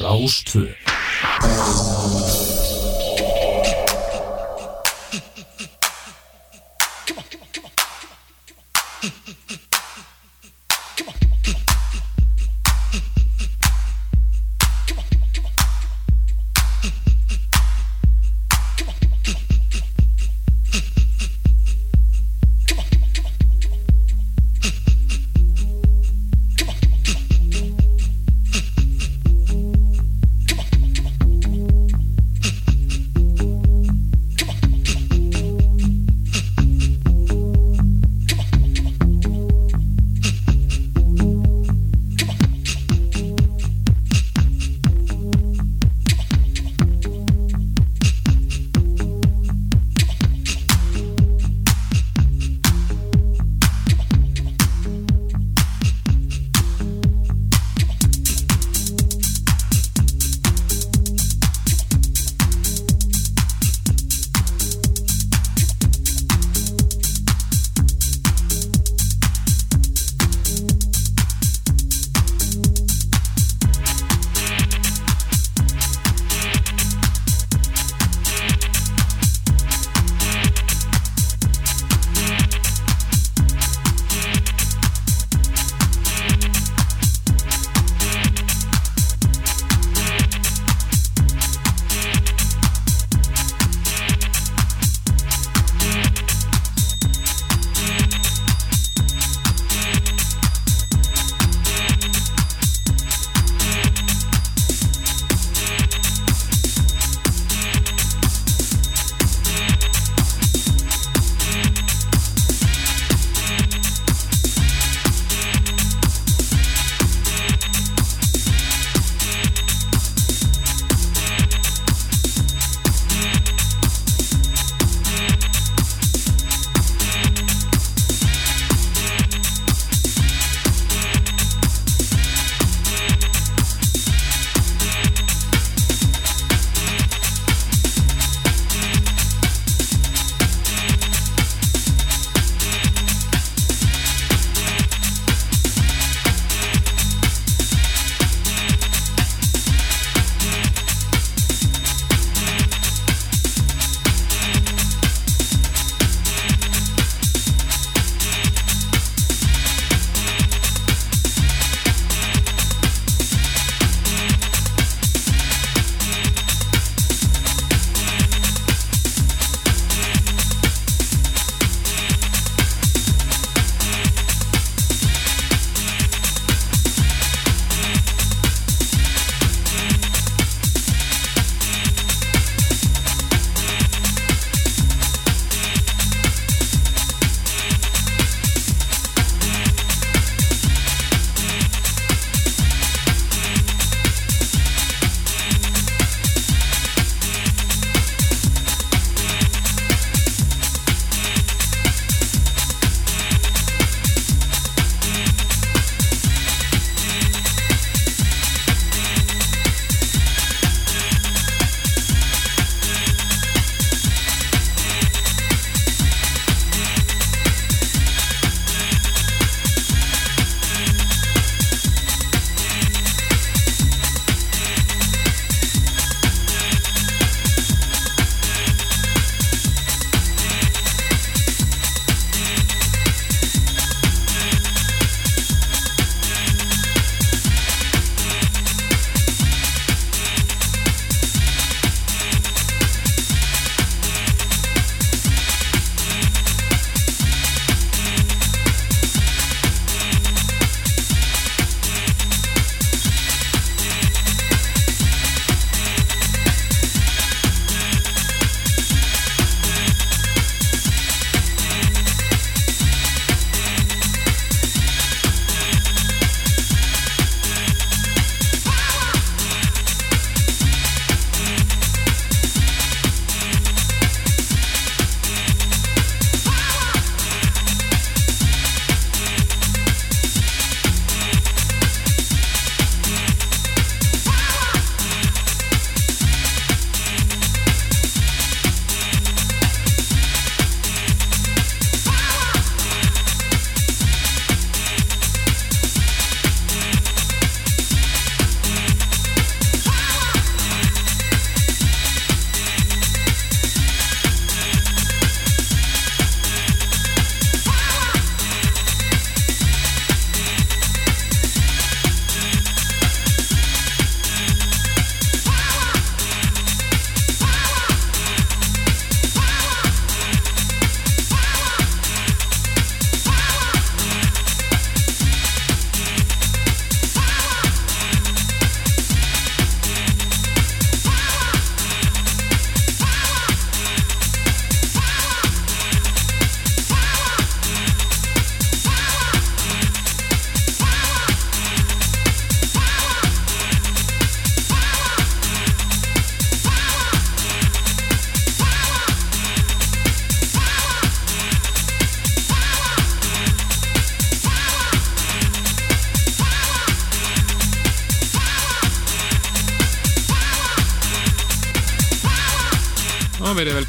Rástvö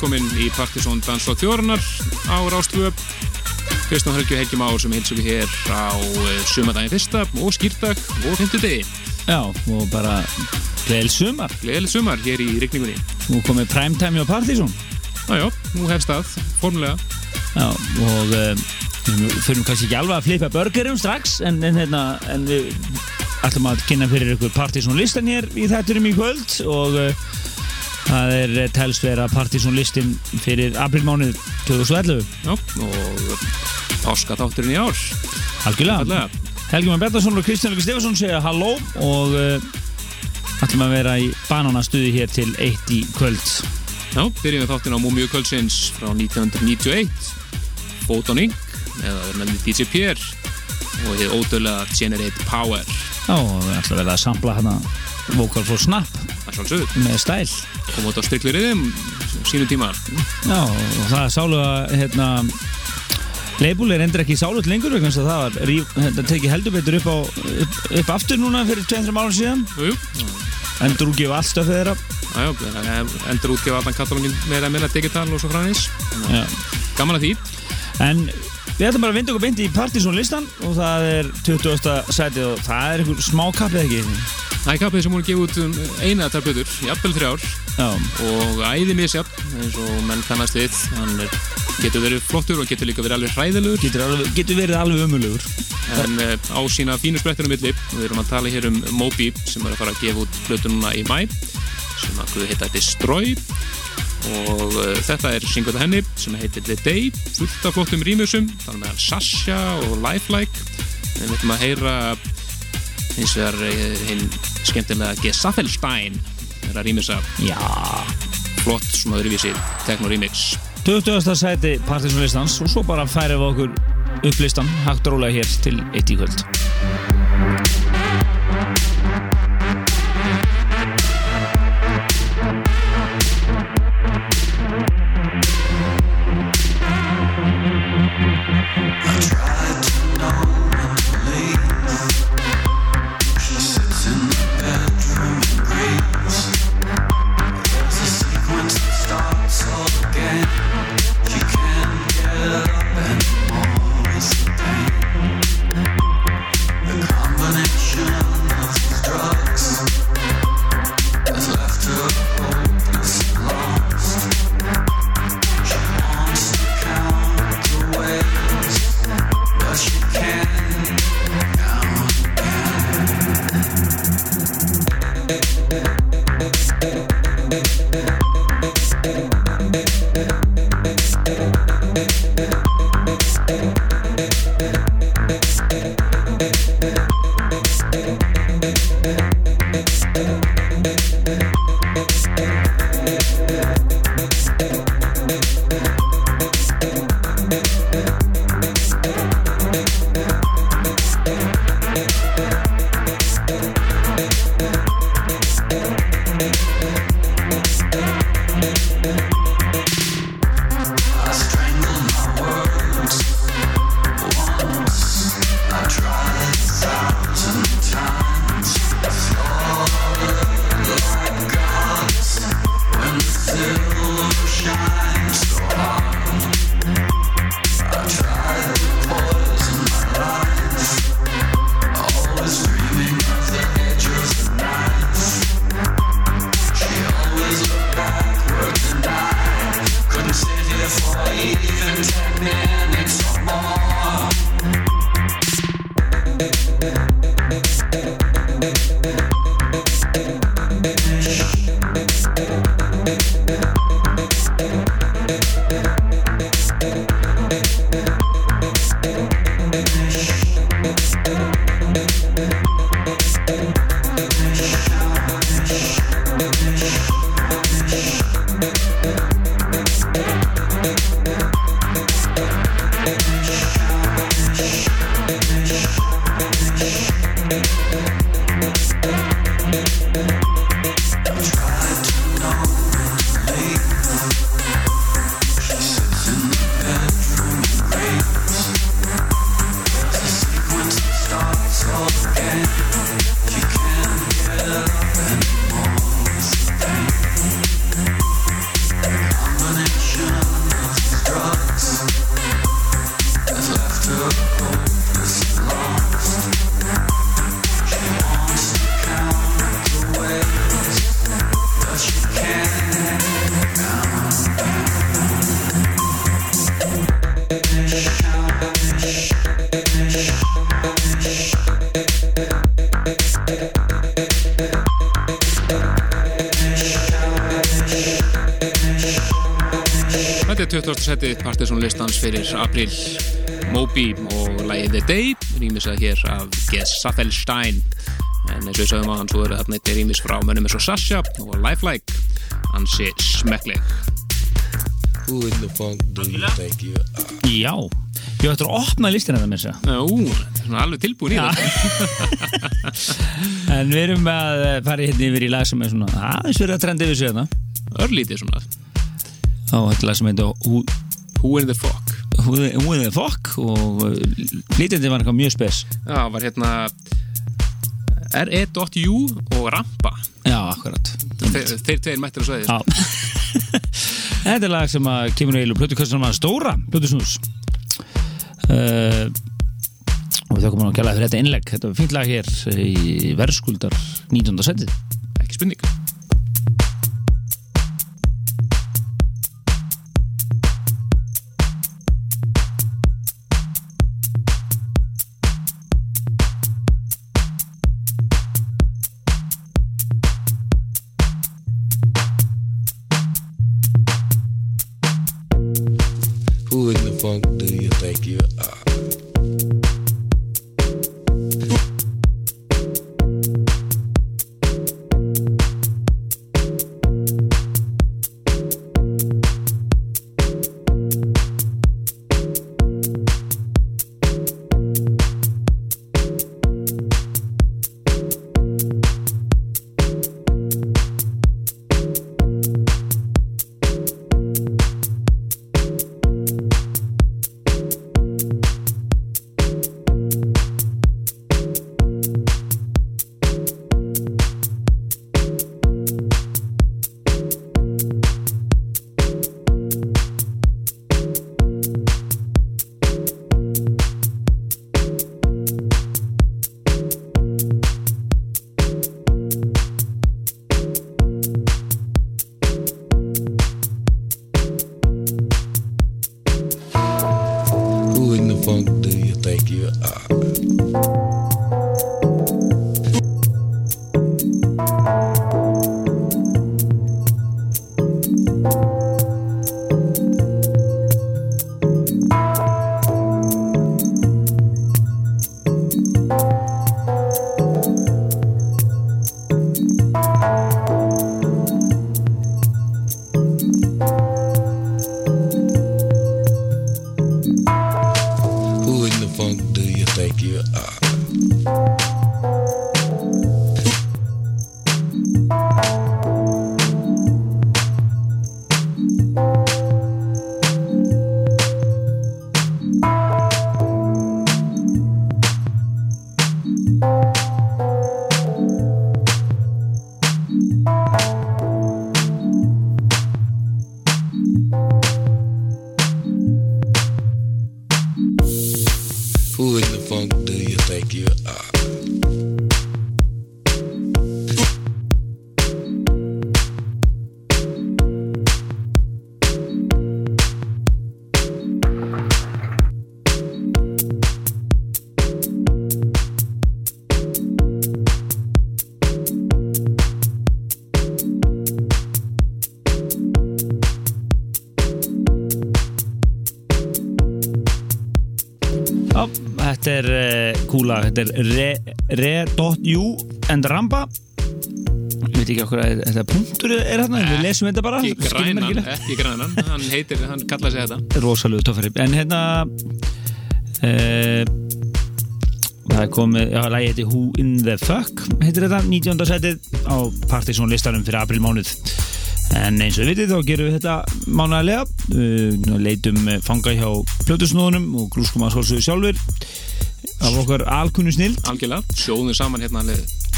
velkomin í Partisón Dans og Þjóranar á Rástvöp. Kristján Helgi Helgi Már sem við hér á eh, sumadagin fyrsta og skýrdag og fymtudegi. Já, og bara gleðil sumar. Gleðileg sumar hér í rikningunni. Nú komið primetime á Partizón. Jájá, nú hefst það, formulega. Já, og uh, við fyrir kannski ekki alveg að flipa burgerum strax, en, en, hérna, en við ætlum að kynna fyrir ykkur Partizón listan hér í þætturum í kvöld og uh, það er eh, telst vera Partizón listin fyrir aprilmánuð 2011. Já, og páska þátturinn í ár. Algjörlega. Helgi Már Bertarsson og Kristján Lukas Stefansson segja halló og uh, ætlum að vera í bananastuði hér til eitt í kvöld. Já, byrjum við þáttin á Múmiu Kvöldsins frá 1991. Photon Inc. eða nefnum DJ Pierre og þið ódöðlega Generate Power. Já, við ætlum að vera að sampla hérna Vocal for Snap með stæl. Komum út á striklu riðum sínum tíma. Já, og það er sálu að hérna, Leibúl er endur ekki sálut lengur vegna þess að það var ríf, hérna, tekið heldur betur upp, á, upp, upp aftur núna fyrir 200 árum síðan Jú, jú. endur útgefa allt stöfið þeirra er endur útgefa allan katalógin meira meira digital og svo. Já. Gaman að því. en við ætlum bara að vinda okkur beint í Partizón listan og það er 20. sætið og það er einhver smá kappið ekki Það er kappið sem voru gefið út um eina þar plötur, jafnvel þrjár. Já, og æði misjafn eins og menn kannast við. Hann er, getur verið flottur og getur líka verið alveg hræðilegur. Getur, alveg, getur verið alveg umulugur en uh, á sína fínu sprettunum milli við erum að tala hér um Moby sem er að fara að gefa út plötununa í mæ sem að heita Destroy. Og uh, þetta er syngut af henni sem heitir The Day fullt af flottum rýmusum þannig meðal Sasha og Lifelike. Við ætlum að heyra eins og það er hinn skemmtilega Gesaffelstein er að rýmisa flott svona öðruvísi techno remix 20. sæti Partizón listans og svo bara færum við okkur upp listan hægt rólega hér til eitt í kvöld hér af Gesaffelstein en eins og ég sagði maður svo eru þarna eitthvað rýmis frá mönnum eins og Sasha og Lifelike. Hansi smekkleg. Who in the funk do you think you are? Já, ég ætti að opna listina það með þess Ú, svona alveg tilbúin í Já. þetta. En við erum að fara hérna yfir í lag sem er svona aðeins verið að trenda yfir sig þarna Örlítið svona. Þá þetta er lag sem heitir Who, Who in the fuck Who the Fuck og lítandi var eitthvað mjög spes. Já, var hérna RE.U og Rampa. Já, akkurat. Þeir, þeir tveir mættir að sveði Já. Þetta er lag sem að kemur eilu plötukastunum að stóra plötusnús. Uh, og við þakkum að kjalla fyrir þetta innlegg. Þetta var fínt lag hér í verðskuldar 19. setið Ekki spurning þetta er Re- Re.U and Ramba. Ég veit ekki okkur að þetta punktur er hérna, við lesum þetta bara Ekki grænan, ekki grænan Hann heitir, hann kallaði sig þetta. Rosalegu töffari. En hérna uh, það er komið já, lagi heiti Who in the Fuck heitir þetta, 19. setið á Partisan listarum fyrir aprilmánuð en eins og við vitið þá gerum við þetta mánaðarlega. Uh, leitum eh, fanga hjá plötusnóðunum og grúskum að svolsögðu sjálfur af okkar alkunnu snill Algjörlega, sjóðum saman hérna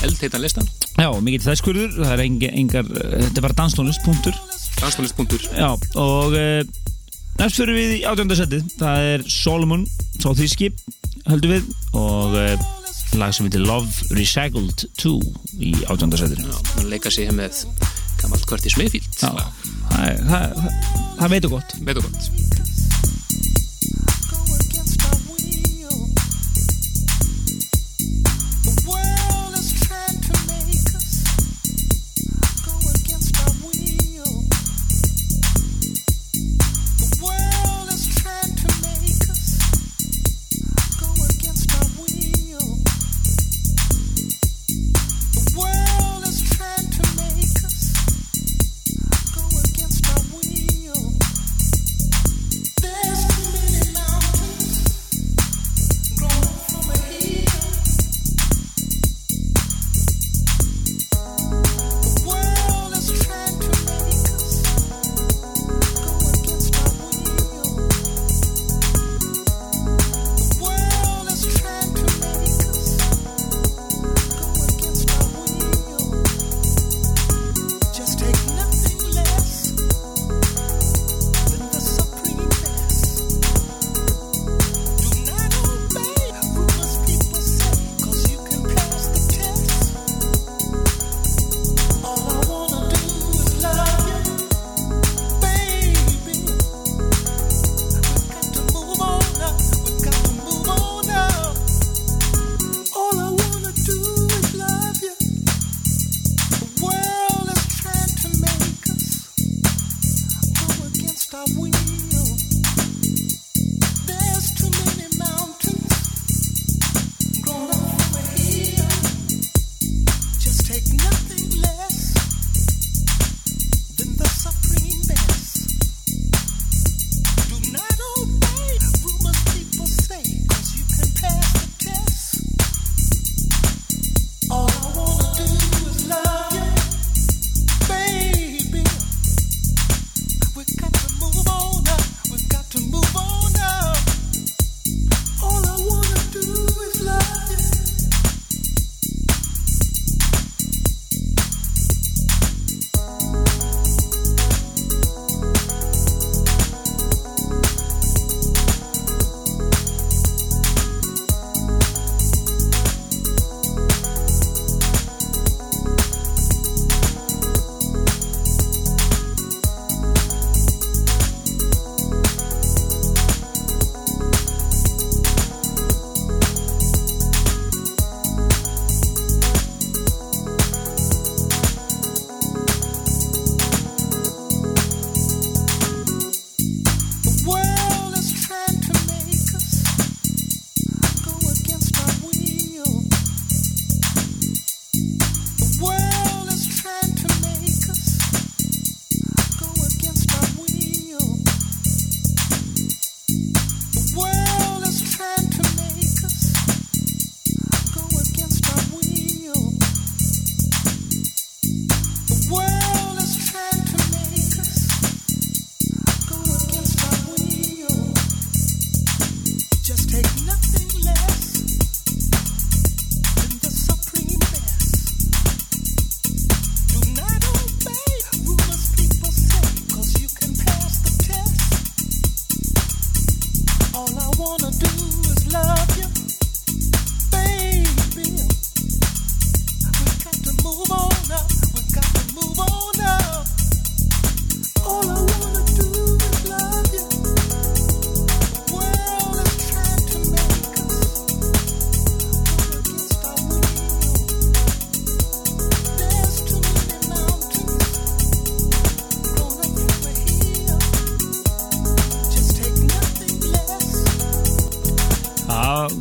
eldheitan listan. Já, mikill þesskurður, það er enga, engar þetta er bara danstónlist, punktur. Danstónlist.ur Já, og uh, næst fyrir við í átjönda setið. Það er Solomon, sá þýski höldum við. Og uh, lag sem heitir Love Recycled 2 í átjönda setinu. Já, hann leika sig hér með gammalt Curtis Mayfield Já, það, er- það, það, það veitur gott. Veit og gott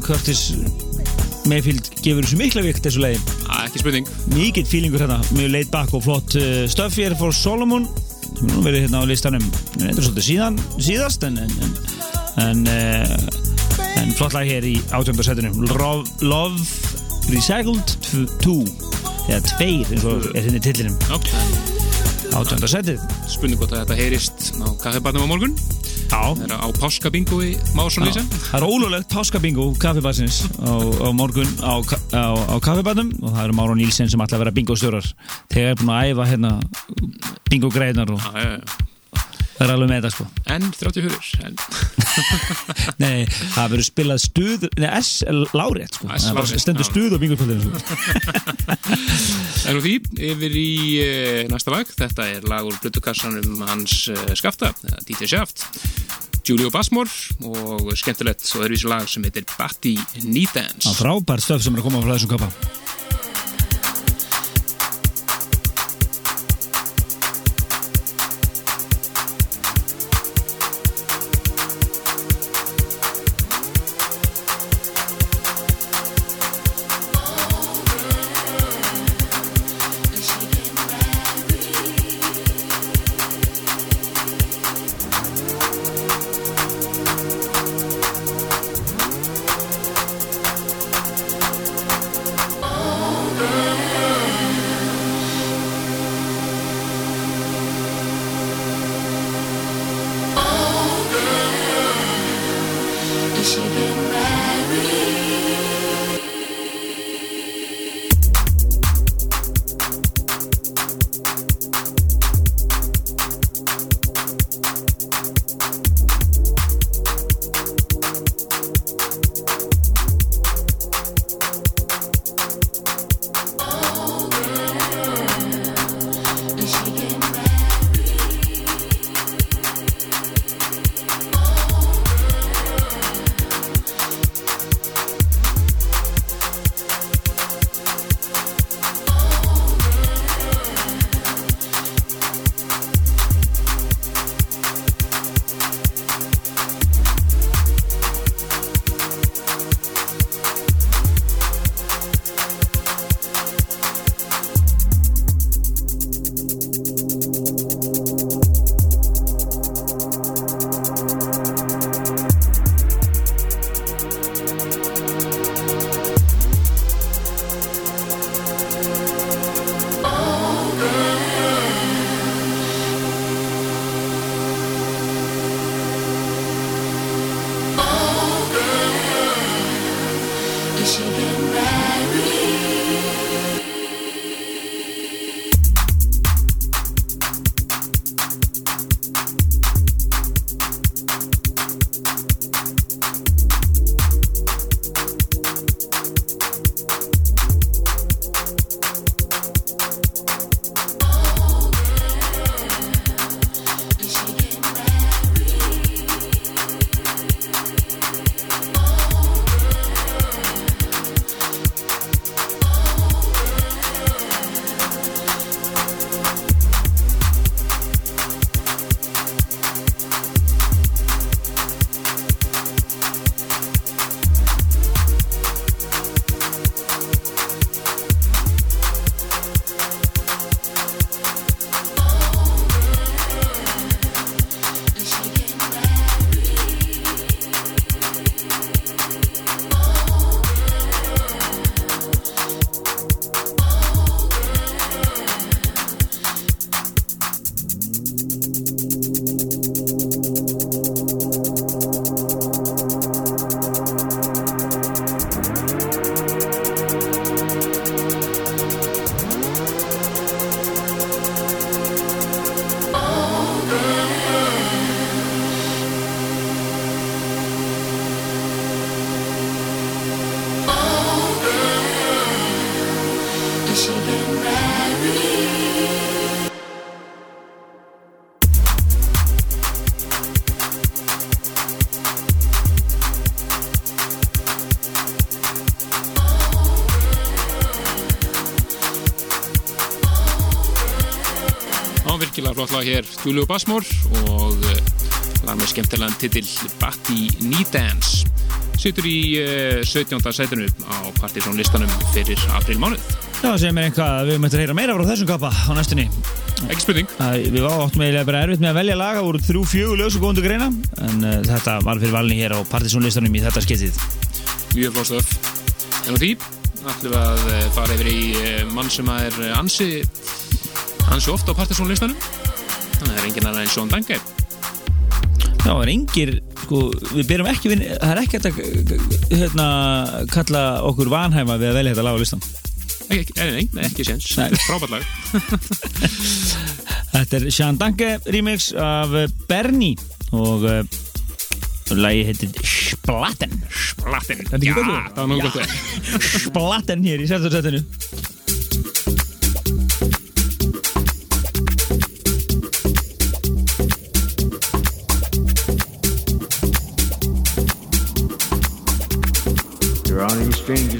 Curtis Mayfield gefur þessu mikla vikt þessu Á, ekki spurning. Mikið fílingur hérna, mjög laid back og flott uh, stöf Ég er fór Solomon. Sem nú verið hérna á listanum. Er svolítið síðan, síðast en, en, en, en, uh, en flott lag hér í átjöndarsetinu Love, Love Recycled 2 eða 2 eins og er hérna í tillinum Já, átjöndarsetið spurning hvort að þetta heyrist á kaffibarnum á morgun Það er á páskabingo í Másson Lísa það er ólulegt páskabingo kaffibarsins á, á morgun á, á, á kaffibarnum og það eru Máron Nílsen sem ætla að vera bingostjórar. Þegar er búin að æfa hérna bingo greinar og Já, já, já. það er alveg með þetta sko. En 34 en, Nei, það verður spilað stuð Nei, S lárétt sko. S Það er stendur stuð á bingopöldinu sko. En úr því, yfir í e, næsta lag, þetta er lag úr blutukassanum hans e, skafta, eða DJ Shaft, Julio Basmore og skemmtilegt og öðruvísi lag sem heitir Batty Knee Dance. Það er frábært stöf sem er að koma frá þessum kappa Á flott lag hér, Julio Basmore og eh, lag með skemmtilegan titill Batty Knee Dance. situr í uh, 17. sætinu á Partizón listanum fyrir april mánuð. Já, segir mér eitthvað að við möttum að heyra meira frá þessum kappa á næstunni. Ekki spurning. Við áttum eiginlega bara erfitt með að velja laga úr þrjú fjögur lög sem góðum greina en uh, þetta var fyrir valni hér á Partizón listanum í þetta skiptið. Mjög flóstöf. En á því ætlum við að eh, fara yfir í eh, mann sem er eh, ansi, ansi ofta á Partizón listanum. Þannig að það er enginn annar en Sean Danke. Já, það er engir, sko, við byrjum ekki, við, það er ekki hægt að hérna, kalla okkur vanhæma við að velja þetta lag á listan. Ekki, ekki, nei, nei, ekki séns. Frábært lag. Þetta er Sean Danke remix af eh, Bernie og uh, lagi heitir Splatten. Splatten. Já, það var nú gott. Splatten hér í sérstarsættinu. String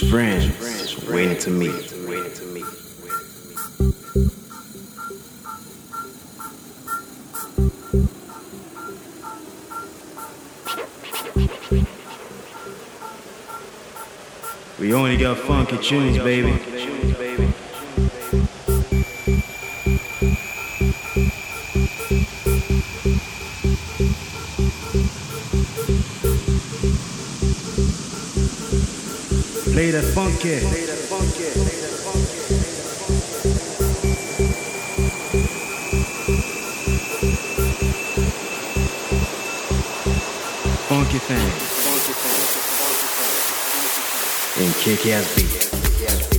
Just friends, waiting to meet. We only got funky tunes, baby. Beta Funky. Beta Funky. Funky. Funky things. Funky things. And kick ass beat.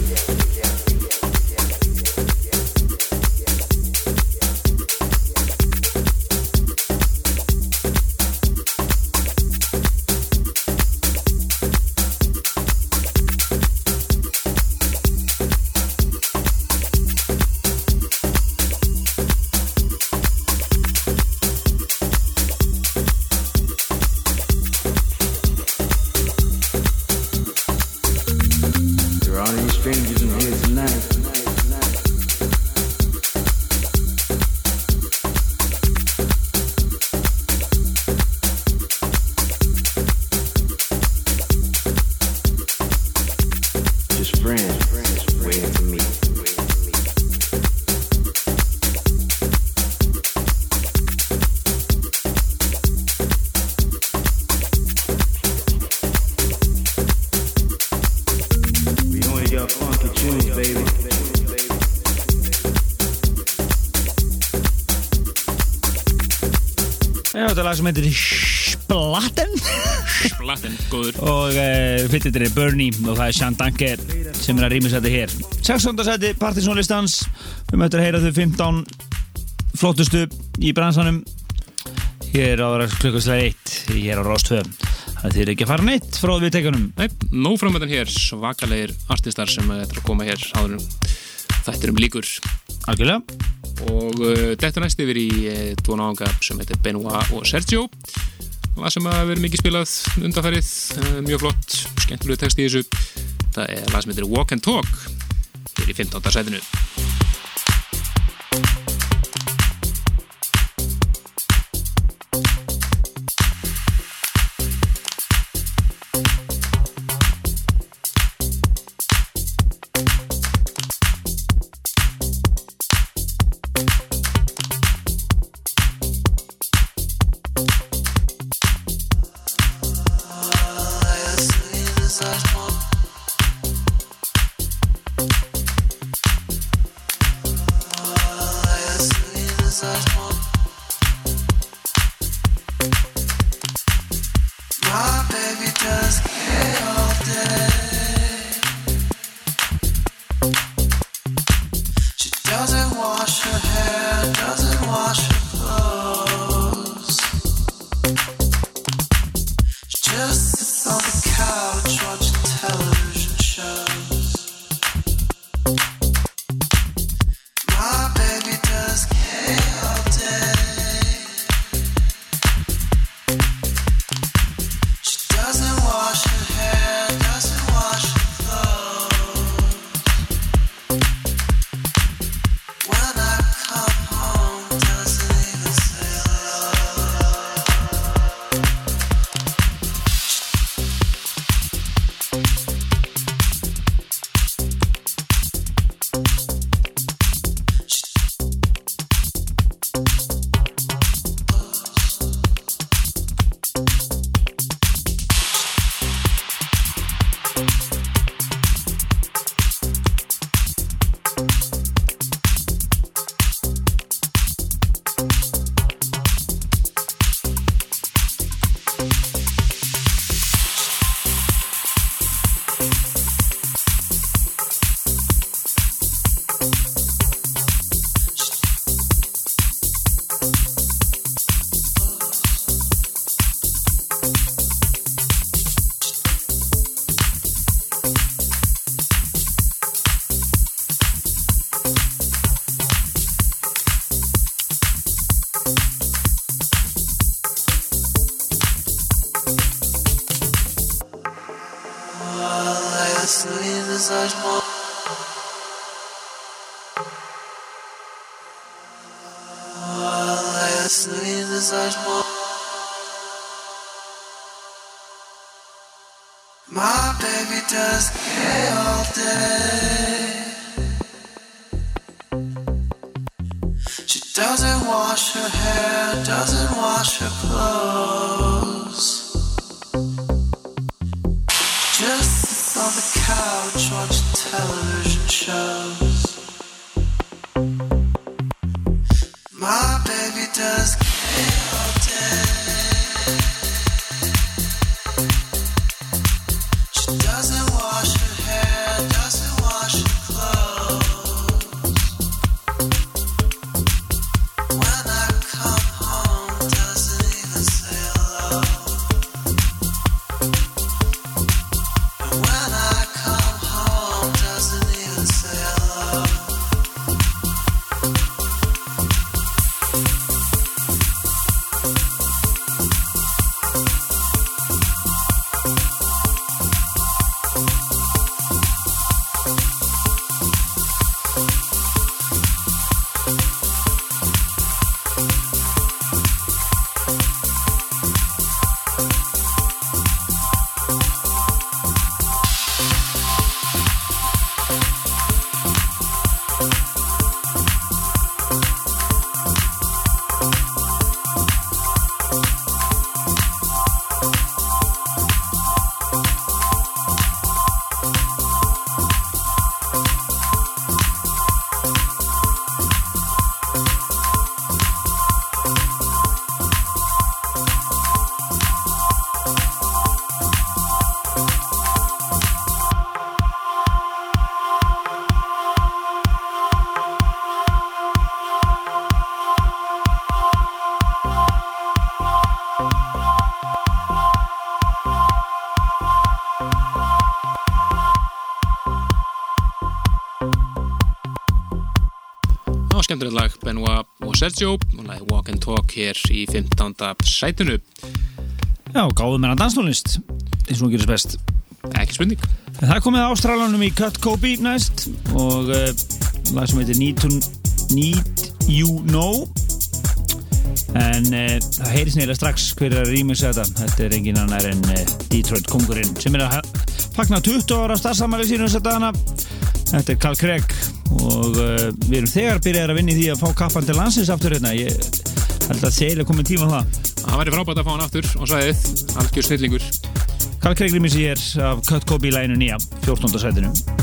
Lag sem heitir Splatten Splatten, góður. og uh, fyrtitir er Bernie og það er Sean Danke sem er að rýmis þetta hér 16. seti Partisan listans við möttum að heyra þau 15 flottustu í bransanum hér á klukkastlega 1 hér á 2 það þýr ekki að fara neitt frá við tekunum Nei, nóg framöndan hér, svakalegir artistar sem ætla að koma hér áður en þættir um líkur. algjörlega Og uh, þetta næst yfir í uh, tvo náðunga sem heitir Benoit og Sergio lag sem að vera mikið spilað undanfærið, uh, mjög flott skemmtilega text í þessu það er lag sem heitir Walk and Talk í 15. sætinu Sergio og lagi Walk and Talk hér í 15. sætunu Já, gáðum meina danstónlist eins og hún gerist best. Ekki spurning. Það er komið að Ástralanum í Cut Kobe næst og uh, lag sem heitir Need, to, Need You Know. En uh, það heyrðis neila strax hver er að rýmisa þetta. Þetta er engin annar en uh, Detroit kongurinn sem er að fagna 20 ára starfsamæli sínu þess að dana þetta er Carl Craig og uh, við erum þegar byrjaðir að vinna í því að fá kappan til landsins aftur hérna ég held að segja komið tíma á það Það væri frábært að fá hann aftur og sæðið, algjör snillingur. Carl Craig rýmisi hér af Cut Kobe læginu nýja 14. sætinu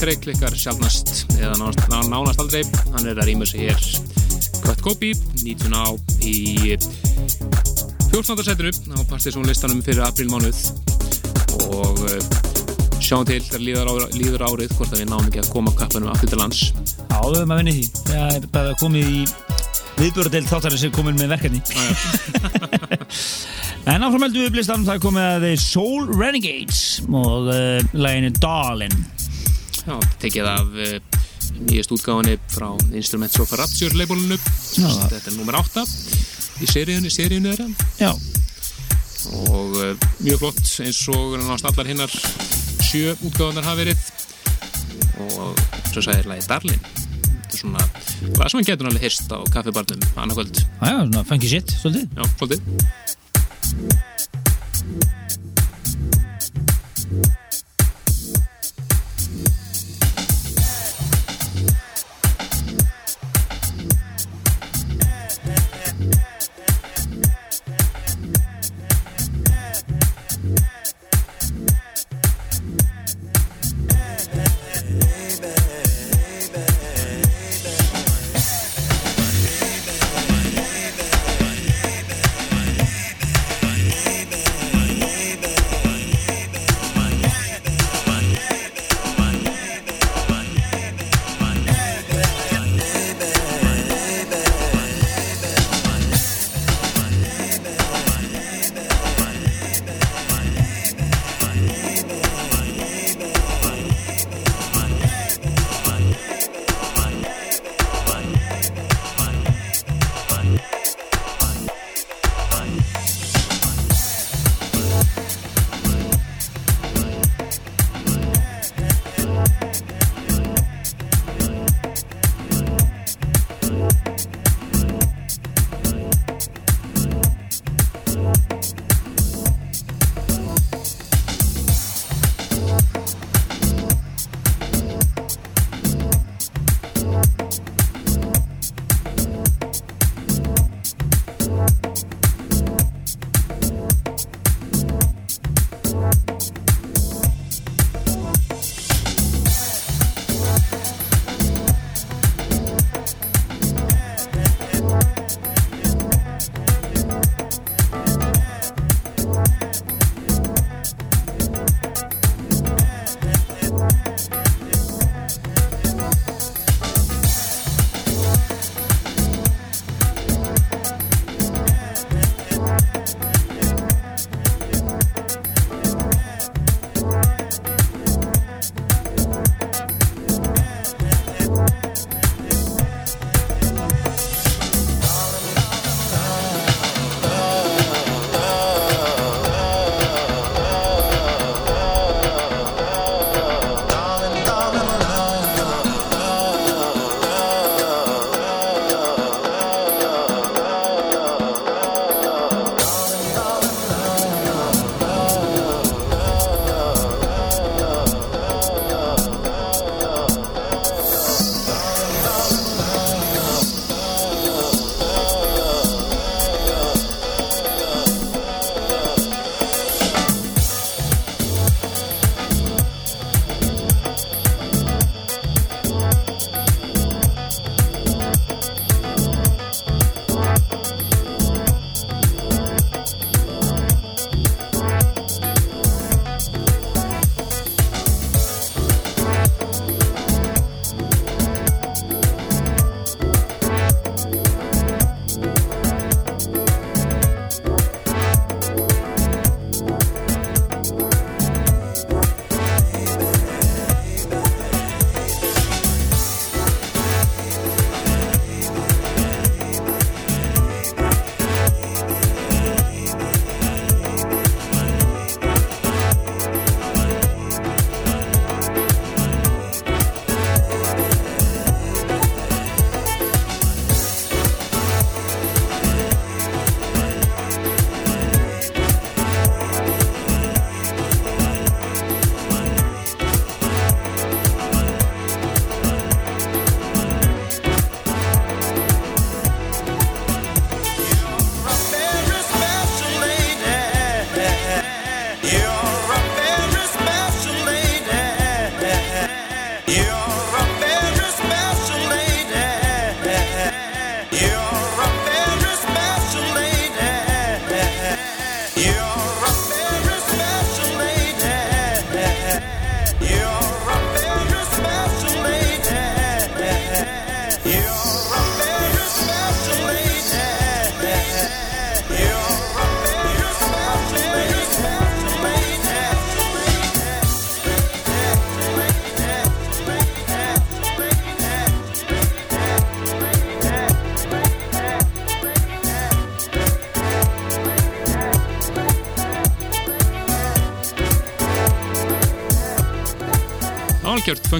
á Carl Craig klikkar sjálfnast eða nánast, ná- nánast aldrei hann er að rýma sig hér Cut Copy, 19 á í 14. setinu á Partiðsson listanum fyrir aprílmánuð og uh, sjáum til þegar líður, ára, líður árið hvort að við náum ekki að koma kappanum aftur til lands höfum að vinni því. Það er bara komið í viðbjörðadeild þáttarins sem komin með verkefni. en áfram heldur við blistan, það komið að The Soul Renegades og uh, læginu Darlin. Já, tekið af uh, nýjast útgáðinni frá Instruments of Rapture labelinu. Já. þetta er nummer 8 í seríunni, seríunni þeirra. Já, og uh, mjög flott eins og náttúrulega allar hinnar sjö útgáðanar hafa verið. Og svo sagði lagi Darlin þetta er svona lag sem hann getur alveg hyrst á kaffibarnum annarkvöld, já, svona funky shit, svolítið. já, svolítið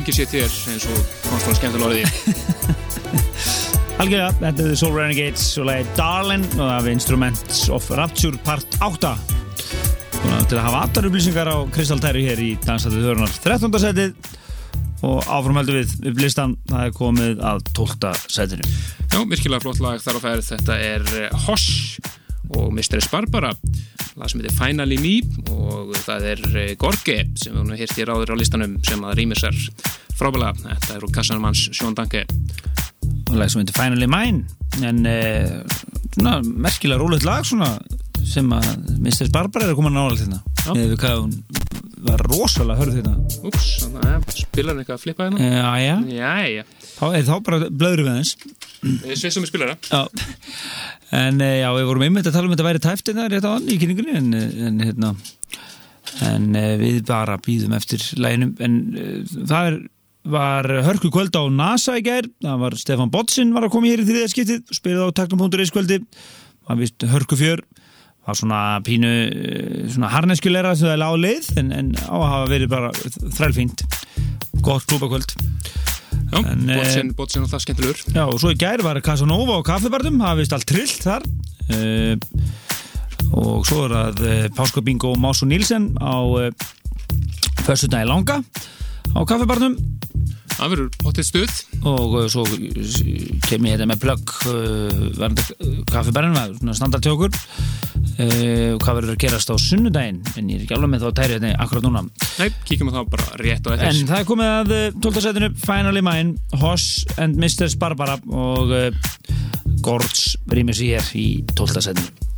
funky shit hér eins og frá skemmtilega orðið Algjörlega, þetta er The Soul Renegades og lagi Darlin og það er Instruments of Rapture part 8 Svona, til að hafa allar upplýsingar á Kristaltæri hér í Dansætið Þörnar 13. setið og áframheldu við upp listan, það er komið að 12. setinu. Já, virkilega flott lag þar á færð þetta er eh, Hosh og Mistress Barbara. Lag sem heitir Finally Me og það er eh, Gorge sem við höfum hérst í ráður á listanum sem að rýmur sér frábæla þetta er úr kassanum hans Sjón Danke og lag sem heitir Finally Mine. En eh, svona merkilega rólegt lag svona sem að Mr. Barbara er að koma nálega til Já. þetta eða hvað hún var rosalega hörð þetta Úps, þannig að spilar hann eitthvað að flippa hérna? Já, já, Jæja, þá er þá bara blöður við þess svissum við spilara. Já, en eh, já, við vorum einmitt að tala um þetta væri tæft þetta rétt á hann í kynningunni en, eh, en hérna en eh, við bara býðum eftir læginum en uh, það er, var hörku kvöld á NASA í gær. Það var Stefan Botsin var að koma hér í þriðja skiptið spilið á taknum.is kvöldi var vist hörku fjör var svona pínu eh, svona harneskjulera sem það er lág leið en, en á að hafa verið bara þrælfínt. Gott klúbakvöld. Eh, bótsin, bótsin alltaf skemmtilegur. Já, og svo í gær var Casanova á kaffibarnum, það vist allt trillt þar. Uh, og svo er það uh, Páskabingo og Másu Nílsen á uh, förstu dagi langa á kaffibarnum Það verður potið stuð og uh, svo kem ég hérna með plögg uh, varandi kaffibarnum, svona standartjókur uh, hvað verður að gerast á sunnudaginn en ég er ekki alveg með þá tæri hérna akkurat núna Nei, kíkjum á það bara rétt á En eftir það er komið að uh, 12. setinu Finally Mine, Hoss and Mr. Barbara og Gords rýmur sér hér í 12. setinu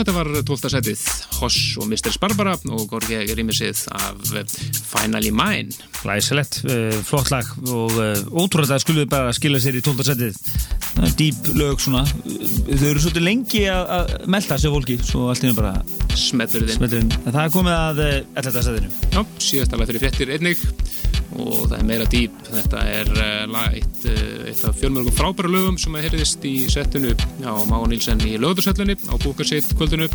þetta var 12. setið Hoss og Mr. Barbara og Gorgi Rímisið af eh, Finally Mine Læsilegt, uh, flott lag og uh, ótrúlega að skulum við bara skilja sér í 12. setið dýp lög svona þau eru svolítið lengi að, melda sér fólki svo allt í nú bara en það er komið að uh, 11. setinu Já, síðast alveg fyrir frettir einnig og það er meira dýp. Þetta er lag- eitt, uh, eitt af fjölmörgum frábæra lögum sem að heyrðist í settinu á Máa Nílsen í lögðursöllunni á Búkarsitt kvöldinu.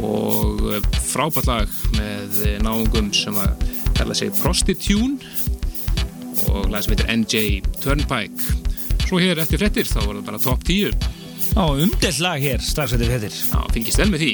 Og uh, frábært lag með náungum sem að kalla sig Prostitune og lag sem heitir NJ Turnpike. Svo hér eftir frettir þá var það bara top 10 á umdelt lag hér strax eftir fettir Já, fengist vel með því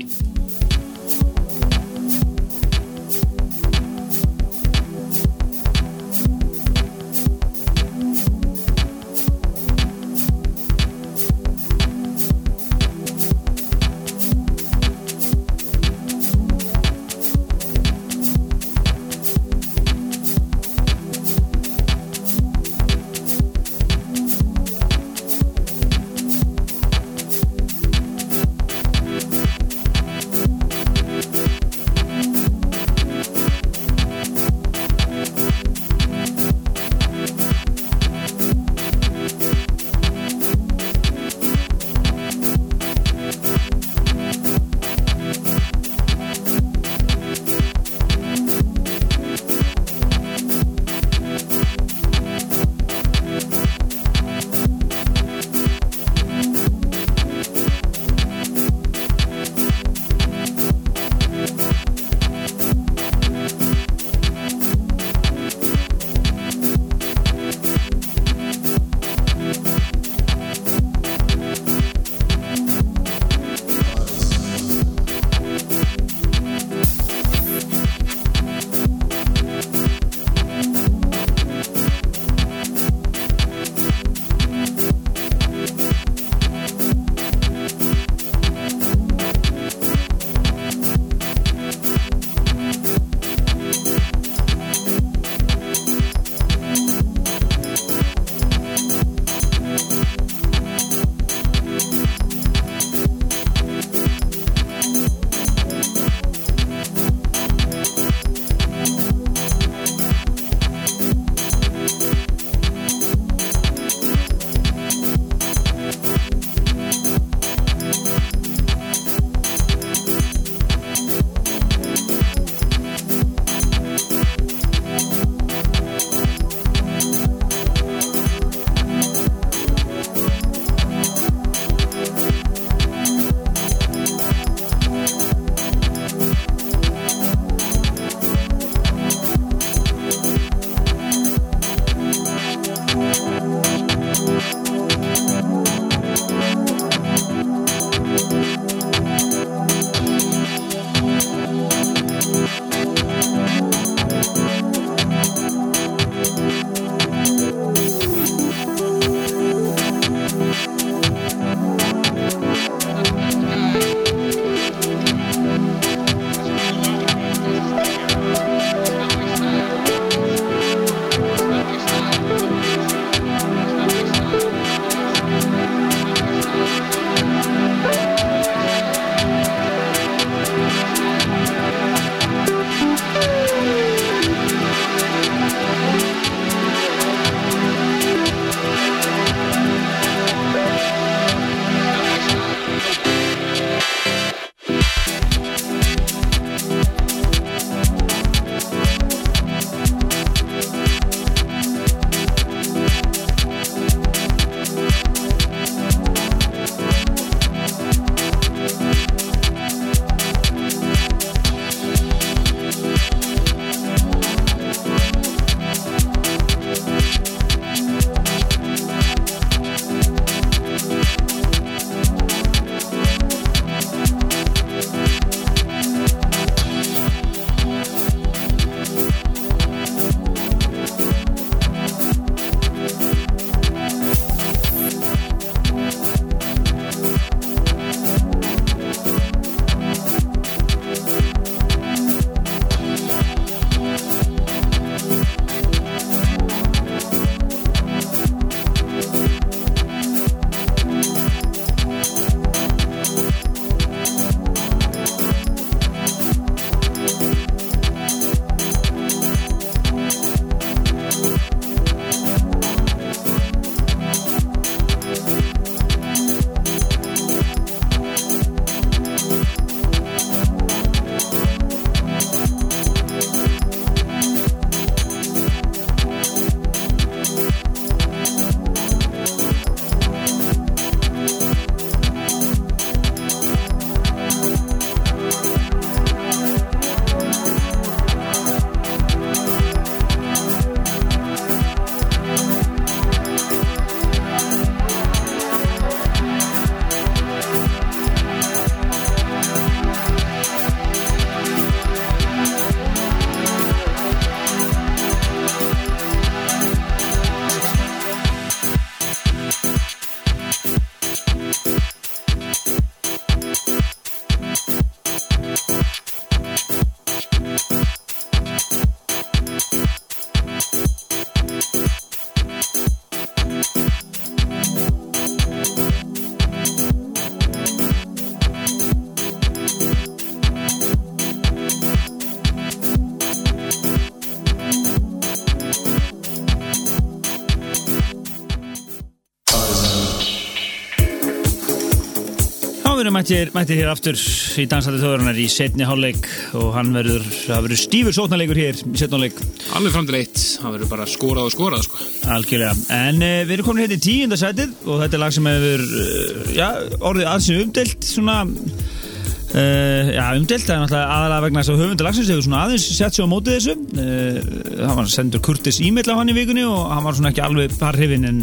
mættir, hér aftur í dansætti þjóðurinnar í setni hálfleik og hann verður, það verður stífur sótnarleikur hér í setni hálfleik Alveg fram til eitt, það verður bara skorað og skorað sko. algjörlega. En uh, við erum komin hérna í tíunda sætið og þetta er lag sem hefur uh, já, orðið aðsinn umdelt svona uh, já, umdelt, það er náttúrulega aðalega vegna þess að höfundur lagsins hefur svona aðeins sett sér á mótið þessu uh, hann var sendur Kurtis e-mail á hann í vikunni og hann var svona ekki alveg parhrifin en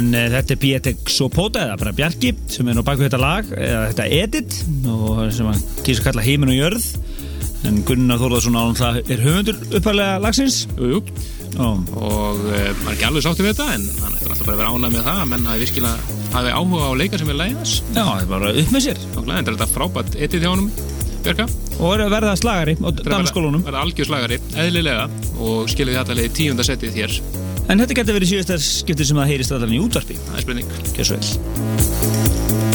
En uh, þetta er Pietek Sopota eða bara Bjarki sem er nú baku þetta lag eða þetta edit og sem hann kýrst að kalla heimin og jörð. En Gunnar Þórðarsson það er höfundur upphæðlega lagsins. Jú, jú. og og uh, maður er ekki alveg sátti við þetta en hann ætti alltaf bara að vera ánægð með það að menn hafi virkilega hafi áhuga á leika sem er læginas já, það er bara upp með sér. Glæðin er þetta frábært etið hjá honum Björka, og er að verða slagari á Þetta er dansskólunum. verða algjör slagari, eðlilega og því allavega í tíunda setið hér en þetta getur verið síðast skiptið sem það heyrist allan í útvarpi. Það er spurning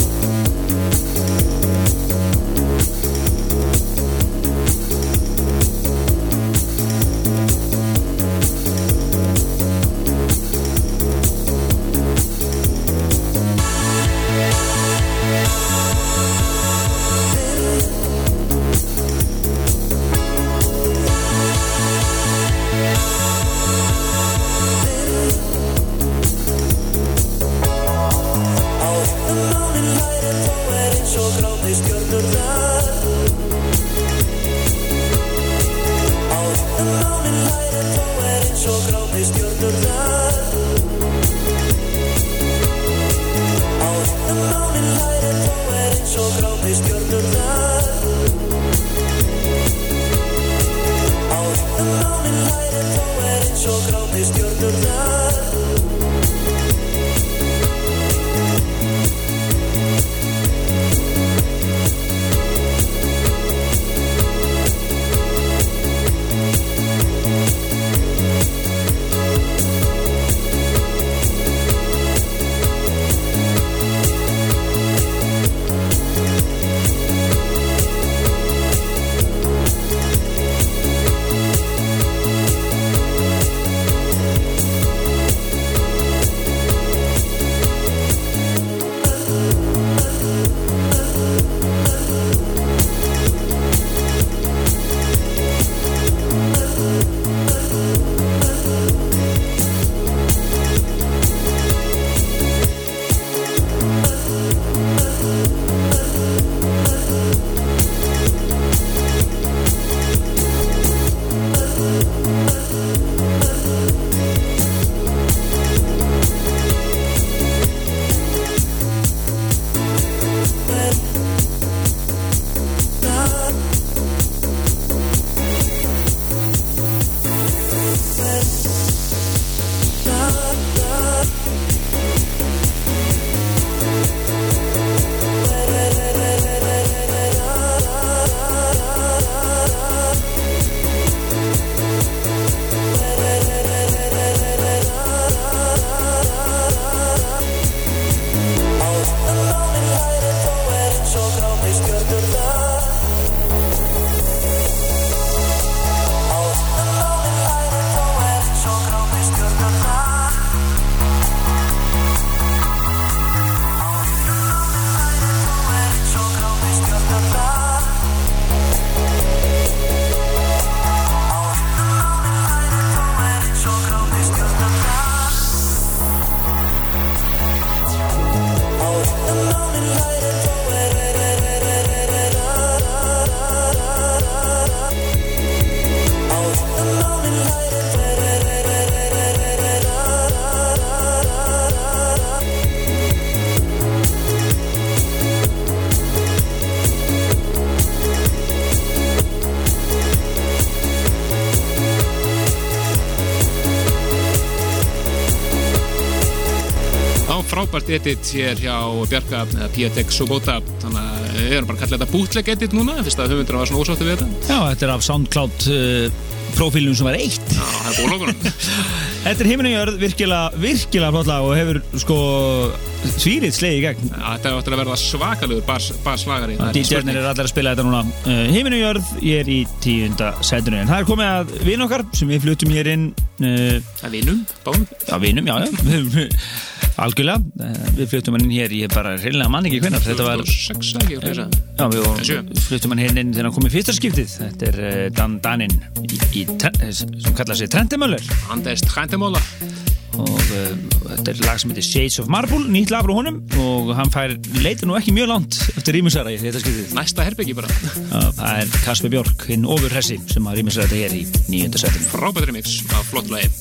frábært edit hér hjá Bjarka eða Pietek Sobota. Þannig að við erum bara að kalla þetta bootleg edit núna fyrst að höfundur var svona ósáttu við þetta. Já, þetta er af SoundCloud uh, profílunum sem var eitt. Já, það er bólókunum Þetta er heiminn og jörð virkilega, virkilega flott lag og hefur sko svírið sleið í gegn. Þetta er áttur að verða svakalugur bas, baslagari það er allir að spila þetta núna. Uh, Heiminn og jörð, ég er í tíunda sætunni en það er komið að vinn okkar sem við fluttum hér inn uh, Það er vinum, báðum Já, vinum, já, já algjörlega, Eh, við flyttum hann inn hér ég bara reynilega mann ekki hvernig þetta var, 2006 ekki, hvað er það? já við flyttum hann hérna inn þegar hann kom í fyrsta skiptið. Þetta er eh, Dan Danin í, í, eh, sem kallar sig Trendemöller Anders Trendemóla og uh, þetta er lag sem heitir Shades of Marble, nýtt lag frá honum. Og hann fær, leitur nú ekki mjög langt eftir rýmisara í þetta skiptið. Næsta herbyggi bara. Það er Kasper Björk, hinn ofurhessi sem að rýmisara þetta hér í nýjönda setinu Frábært remix af flott lagi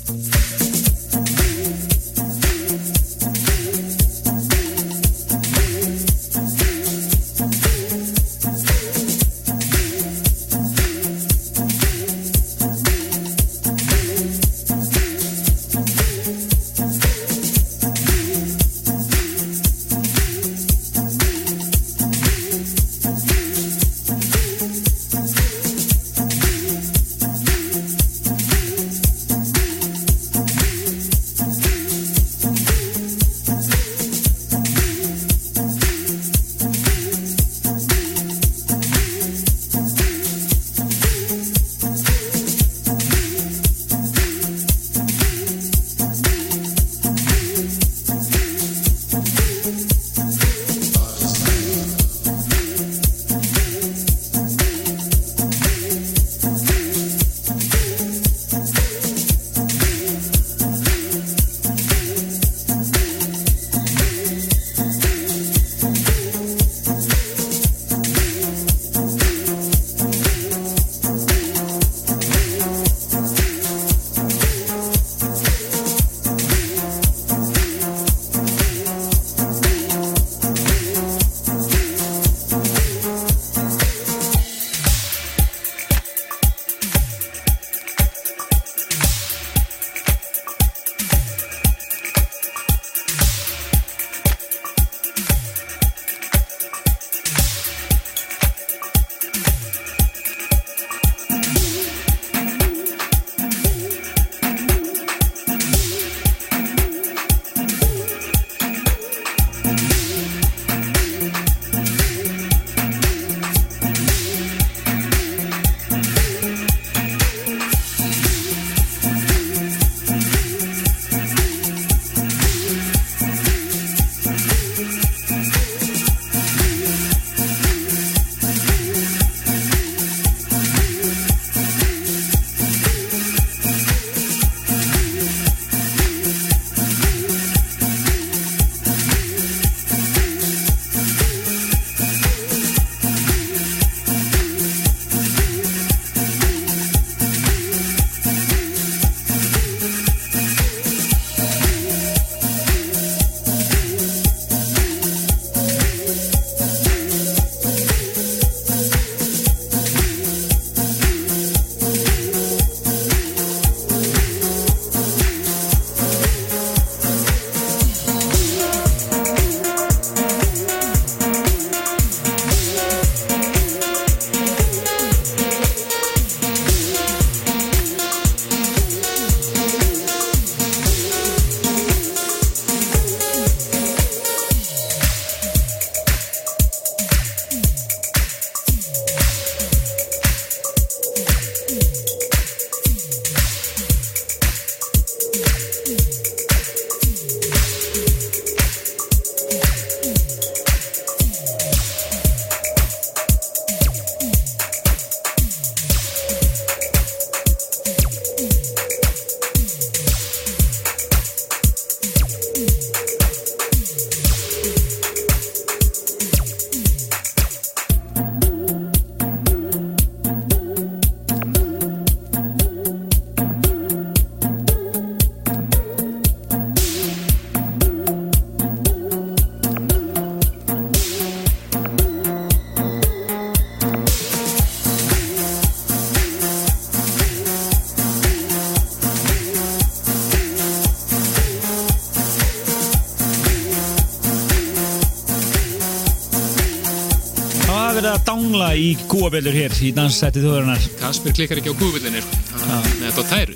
í kúabellur hér í danssetti þjóðarinnar. Kasper klikkar ekki á. Hann með þetta tæru.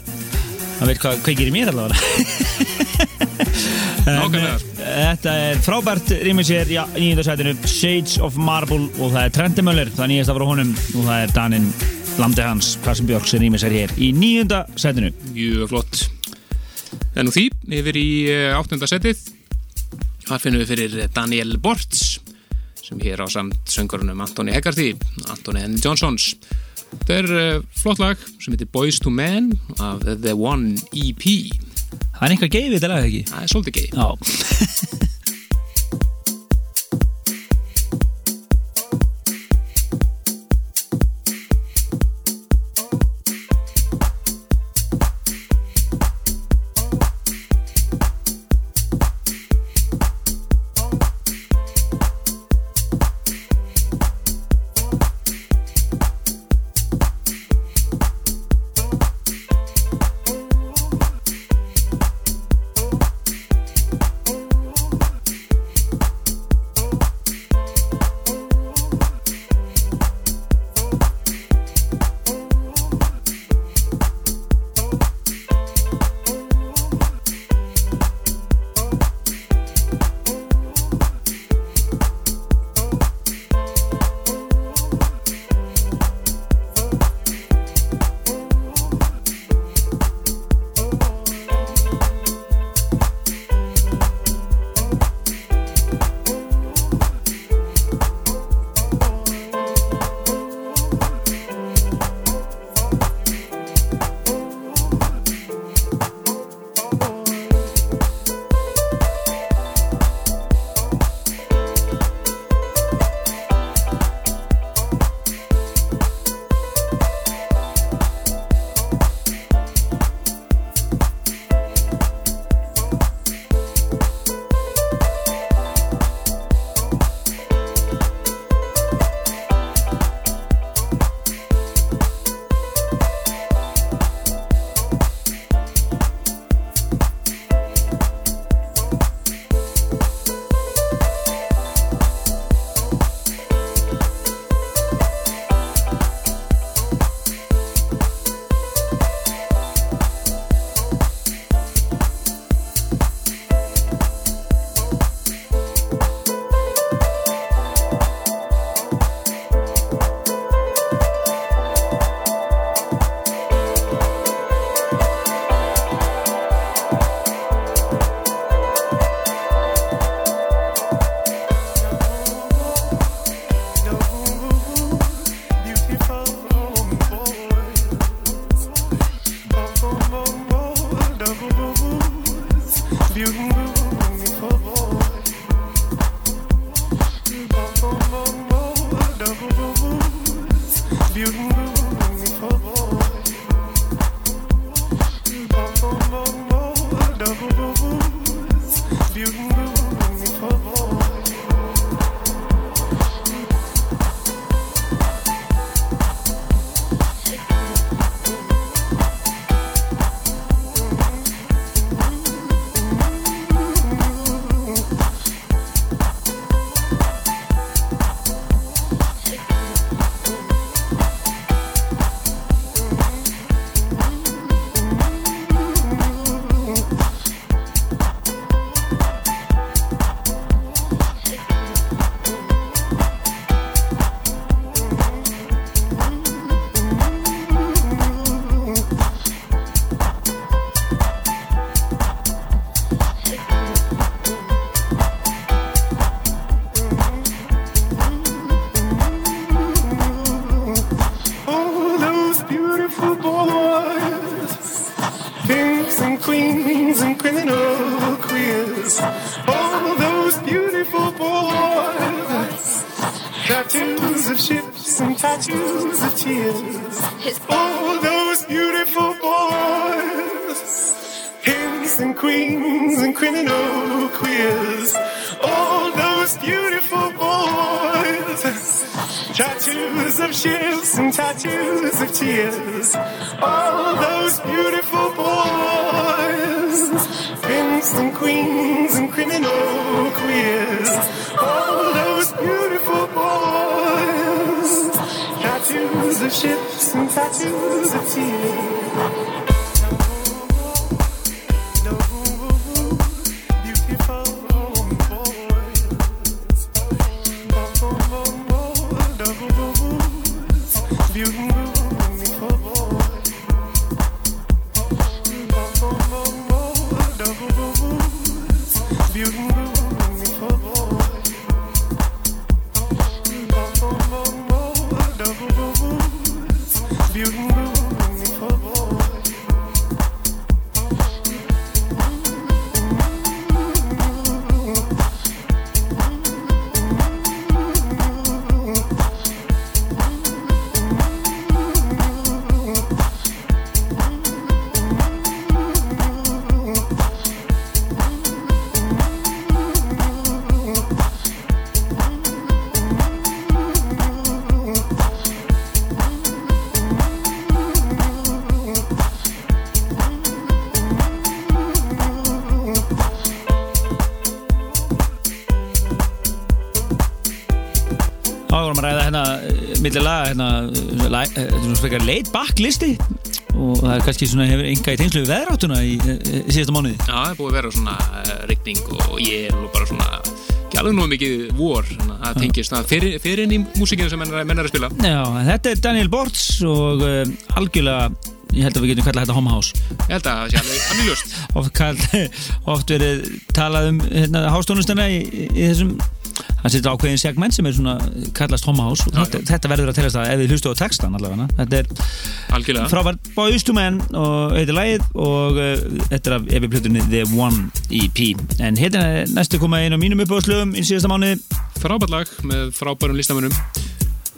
Það veit hvað kveikir í mér allavega? Eh, Þetta er frábært rýmis hér í nýjöndarsætinu Shades of Marble og það er Trendemöller það er nýjasta frá honum og það er Danin Landi hans, Karsten Björk sem rýmis er hér í nýjöndarsætinu Mjög flott. En nú því, yfir í eh, áttunda setið. Það finnum við fyrir Daniel Bortz sem hér á samt söngurunum Antoni Egarty, Antoni N. Johnsons. Þetta er uh, flott lag sem heitir Boys to Men af The One EP. Það er einhvað geið við þetta lag ekki? Það er svolítið geið. tattoos of ships and tattoos of tears. All those beautiful boys, pimps and queens and criminal queers. All those beautiful boys, tattoos of ships and tattoos of tears. Hérna millir laga hérna, la- eh, svona spekar leit backlisti. Og það er kannski svona hefur enga í tengslu veðráttuna í, í, í síðasta mánuði? Já, það er búið að vera svona uh, rigning og ég er bara svona ekki alveg nóg mikið vor það tengist það fyrir, fyrir inn í músikinu sem menn er, menn er að spila. Já, þetta er Daniel Bortz og uh, algjörlega ég held að við getum kallað þetta Home House. Ég held að það sé alveg ljóst. Oft, oft verið talað um hérna, hástónustana í, í, í þessum það setur ákveðin segment sem er svona kallast og þetta, þetta verður að telast að ef við hlustu á textan allavega þetta er frábært Boys to Men og heitir lagið og þetta er af efi plötunni The One EP en hérna er næstu koma einu af mínum uppáðslögum í síðasta mánuði. Frábært lag með frábærum listamönnum.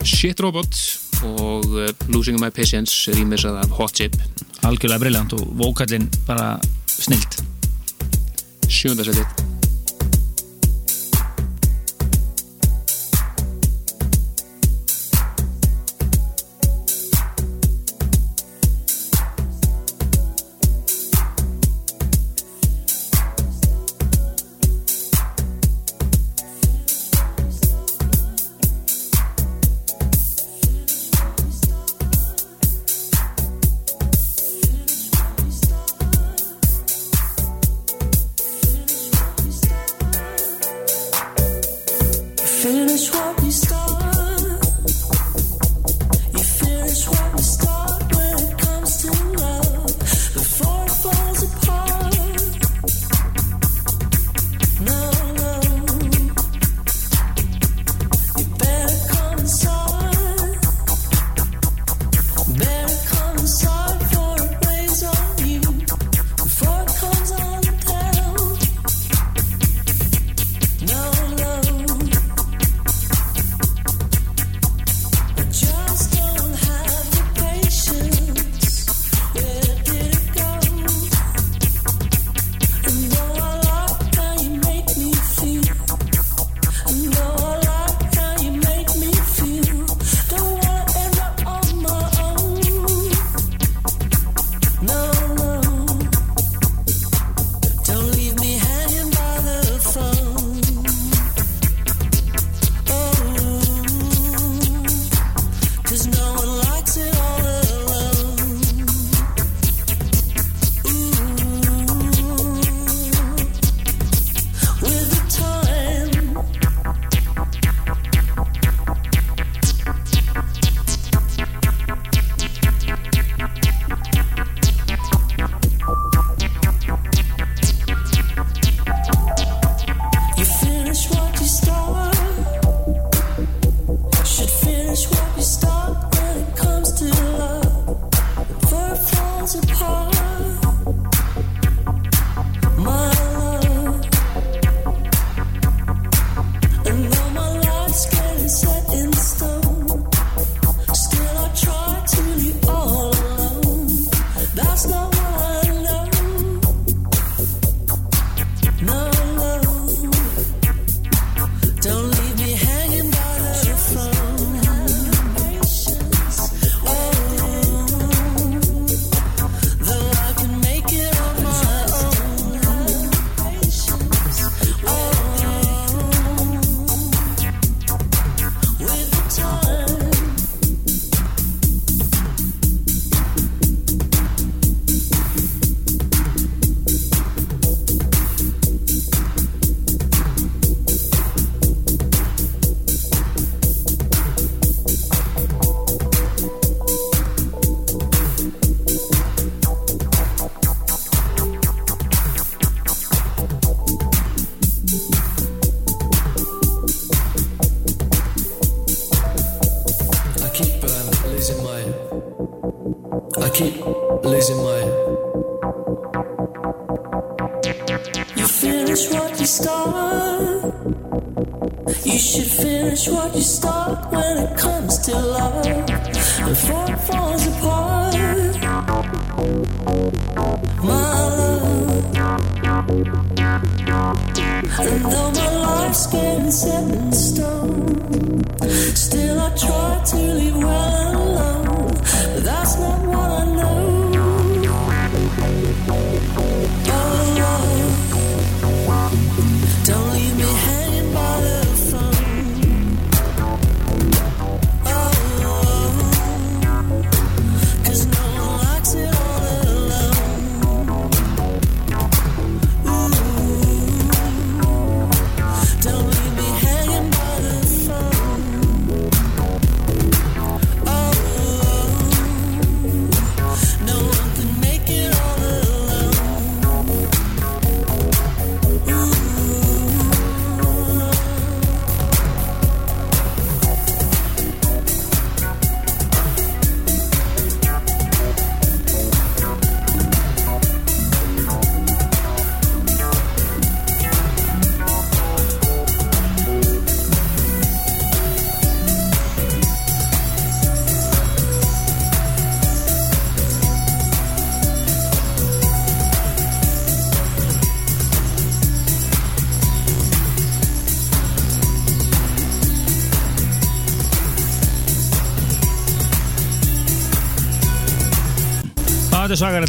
Shit Robot og uh, Losing My Patience rýmisað af Hot Chip. Algjörlega briljant og vókallinn bara snilt. Sjöndarsætið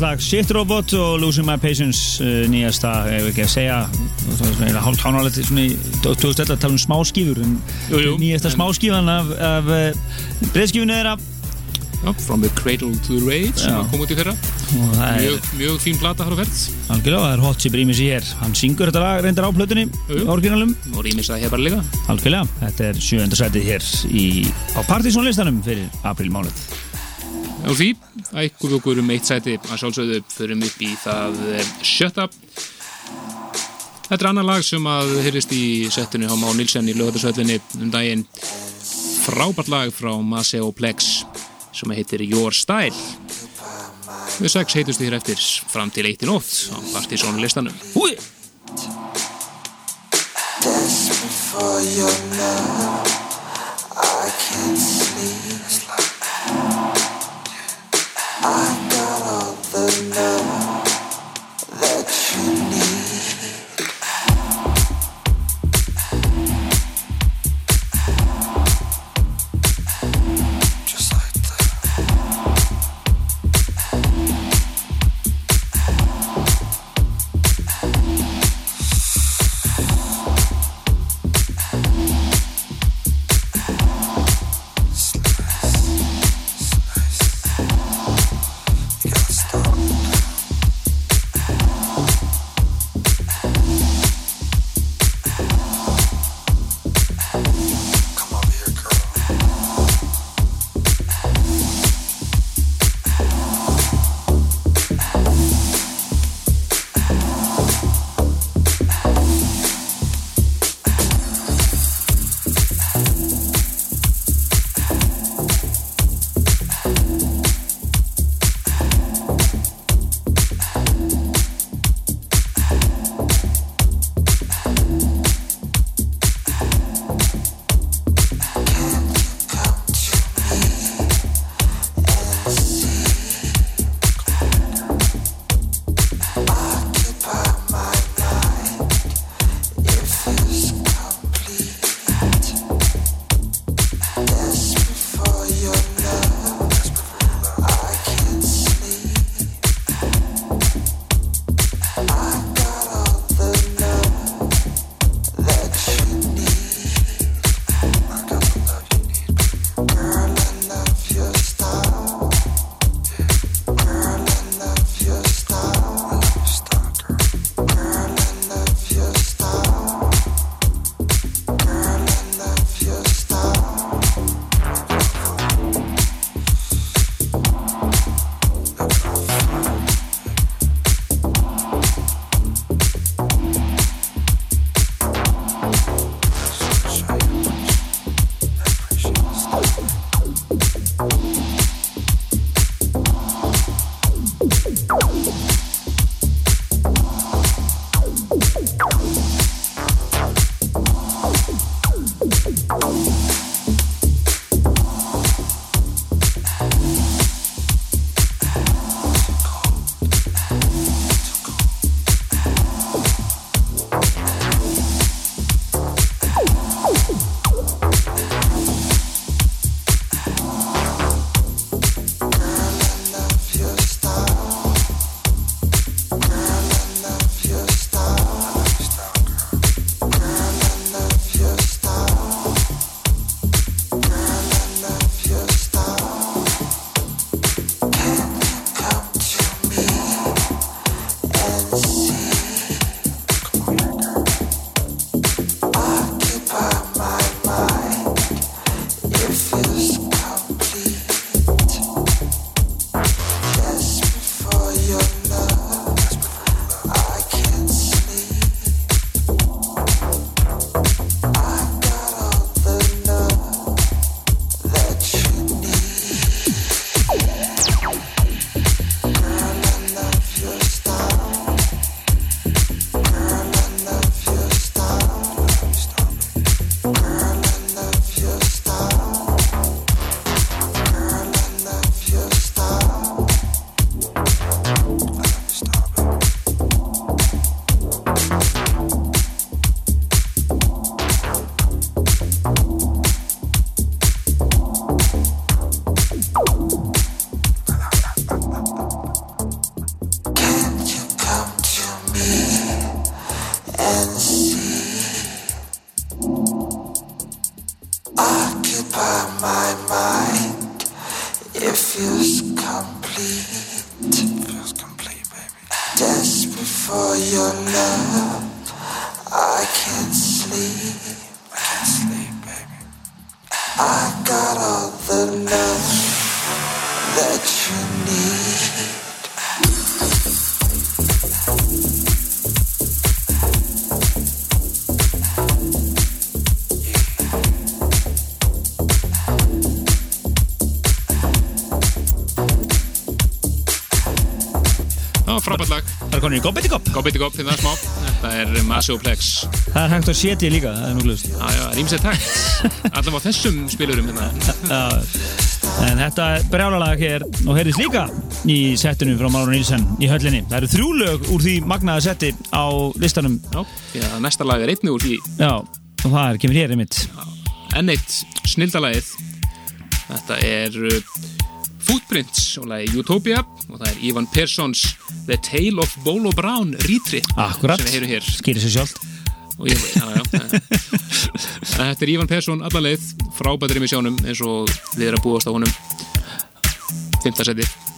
Er svakarlega lag Shit Robot og Losing My Patience uh, nýjasta, ef ekki að segja hálf tánalegt svona í 2011 að tala um smáskífur nýjasta smáskífan af, af uh, breyðskífunni þeirra From the Cradle to the Rave sem kom út í fyrra. Það er mjög, mjög fín plata har á ferð. Algjörlega, það er hot chip rýmis í hér. Hann syngur þetta lag reyndar á plötunni orginalum, og rýmis það hér bara líka. Algjörlega þetta er sjönda sætið hér í, á Partizón listanum fyrir aprílmánuð. Og því við okkur um eitt sæti að sjálfsögðu förum upp í það eh, Up Þetta er annar lag sem að hyrist í settinu á Má Nilsen í lögatarsöllinni um daginn frábært lag frá Maseo Plex sem heitir Your Style við sex heitustu hér eftir fram til eitt í nótt á Partizón listanum Húi! for your love. I can't sleep. Er Gobb. Gobbiti Gobb, finna það smá. Þetta er Masioplex. Það er hægt að setja líka, það er nú glust. Já, já, rýmsett takt. Allavega á þessum spilurum hérna. En þetta er brjálalag hér og heyrðist líka í settinu frá Máru Nílsen í höllinni. Það eru þrjú lög úr því magnaða setti á listanum. Já, já, næsta lag er einnig úr því Já, og það er, kemur hér einmitt. enn eitt snildalagið. Þetta er uh, Footprints og lagi Utopia og það er Ivan Perssons The Tale of Bolo Brown Retreat Akkurat, skýrir sér sjálft. Og ég, já, já, Þetta er Ivan Persson allarleið, frábættir í sjónum eins og við erum að búast á honum. Fymta seti.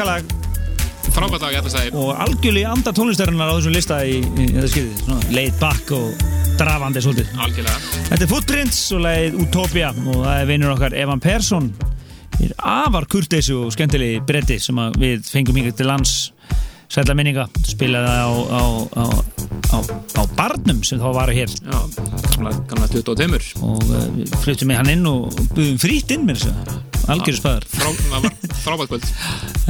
Kreikalag Frábært lag, ég ætla að segja. og algjörlega í anda tónlistarinnar á þessum lista í, í, í þetta svona laid back og drafandi svolítið. Algjörlega. Þetta er Footprints og lagið Utopia. Og það er vinur okkar Evan Persson. Er afar kurteisi og skemmtilegi bretti sem við fengum hingað til lands. Sætla minninga, spilaði á, á, á, á, á barnum sem þá var hér. Já, gamla, gamla 22. og uh, við flyttum með hann inn og buðum frýtt inn spaðar Frá, það var frábært kvöld.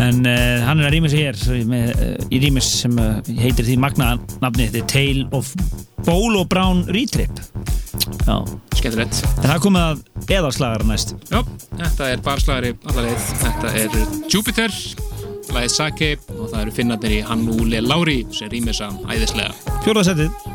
en uh, hann er að rýma sig hér með, uh, í rýmis sem uh, heitir því magna nafni, þetta er Tale of Bolo Brown Retrip já, Skemmtilegt. en það komið að eðarslagar næst Já, þetta er barslagari allarleið. Þetta er Jupiter, lagið Sake og það eru finnarnir í Hannúle Lári sem rýmir þess að æðislega. fjórðasettið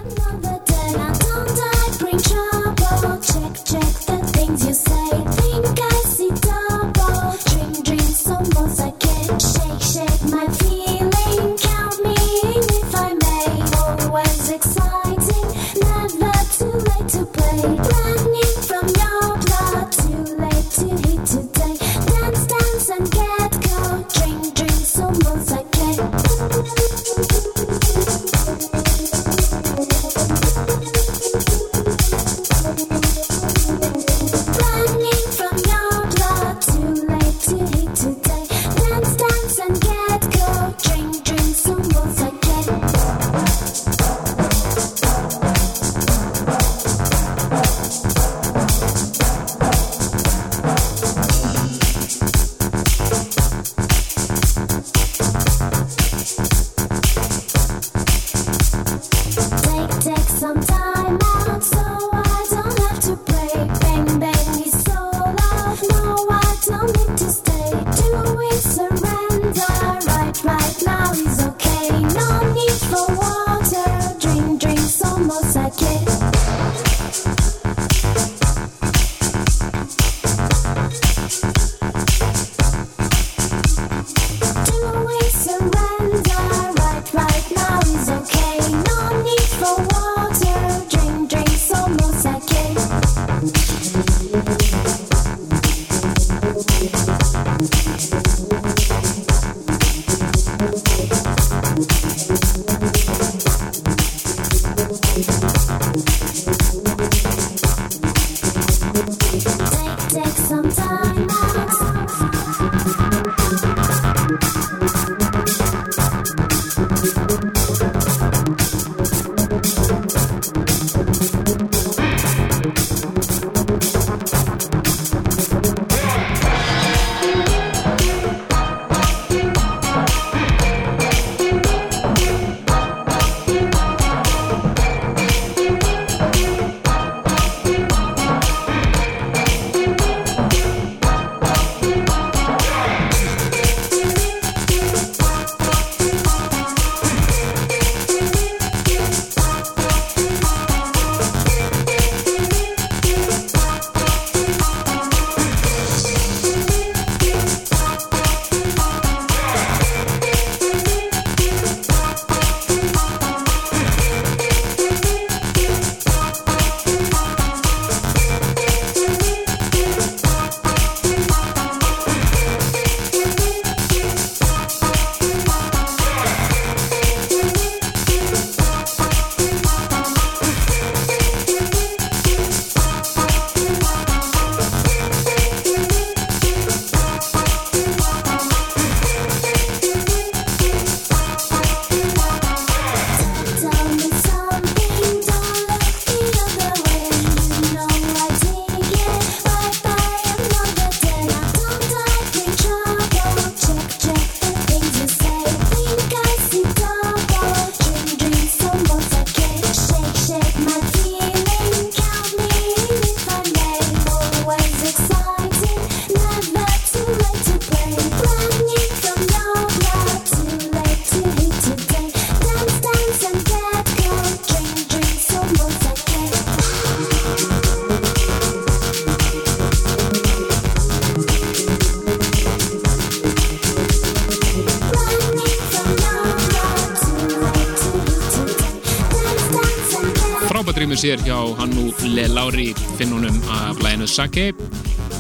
rýmur sér hjá Hannúle Lári finnunum af læginu Sake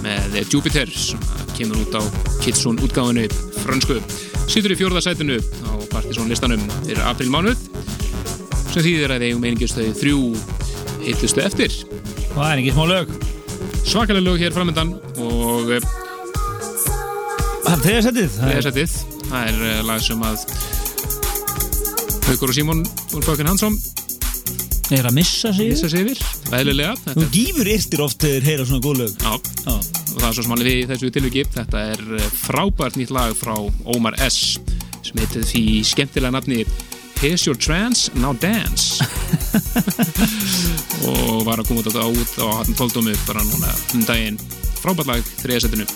með Jupiter sem kemur út á Kitsune útgáfinu frönsku. Sýtur í fjórða sætinu á Partizón listanum fyrir aprilmánuð sem þýðir að eigum einingjastöði þrjú hitlustu eftir. Það er ekki smá lög. Svakalega lög hér framöndan og eh, Það er þriða setið. Það er- þriðasettið. Það er eh, lag sem að Haukur og Símon úr Bökun Hansson er að missa sig. missa sig yfir, veðlilega. Þú gífur yrtir oft þegar þeir heyra svona góð lög. Já, Já. og það er svo sem alveg við í þessu tilviki. Þetta er eh, frábært nýtt lag frá Ómar S sem heitir því skemmtilega nafni Here's Your Trance, Now Dance og var að koma út á, út á hann tóldómi bara núna um daginn. Frábært lag, þriðasettinu.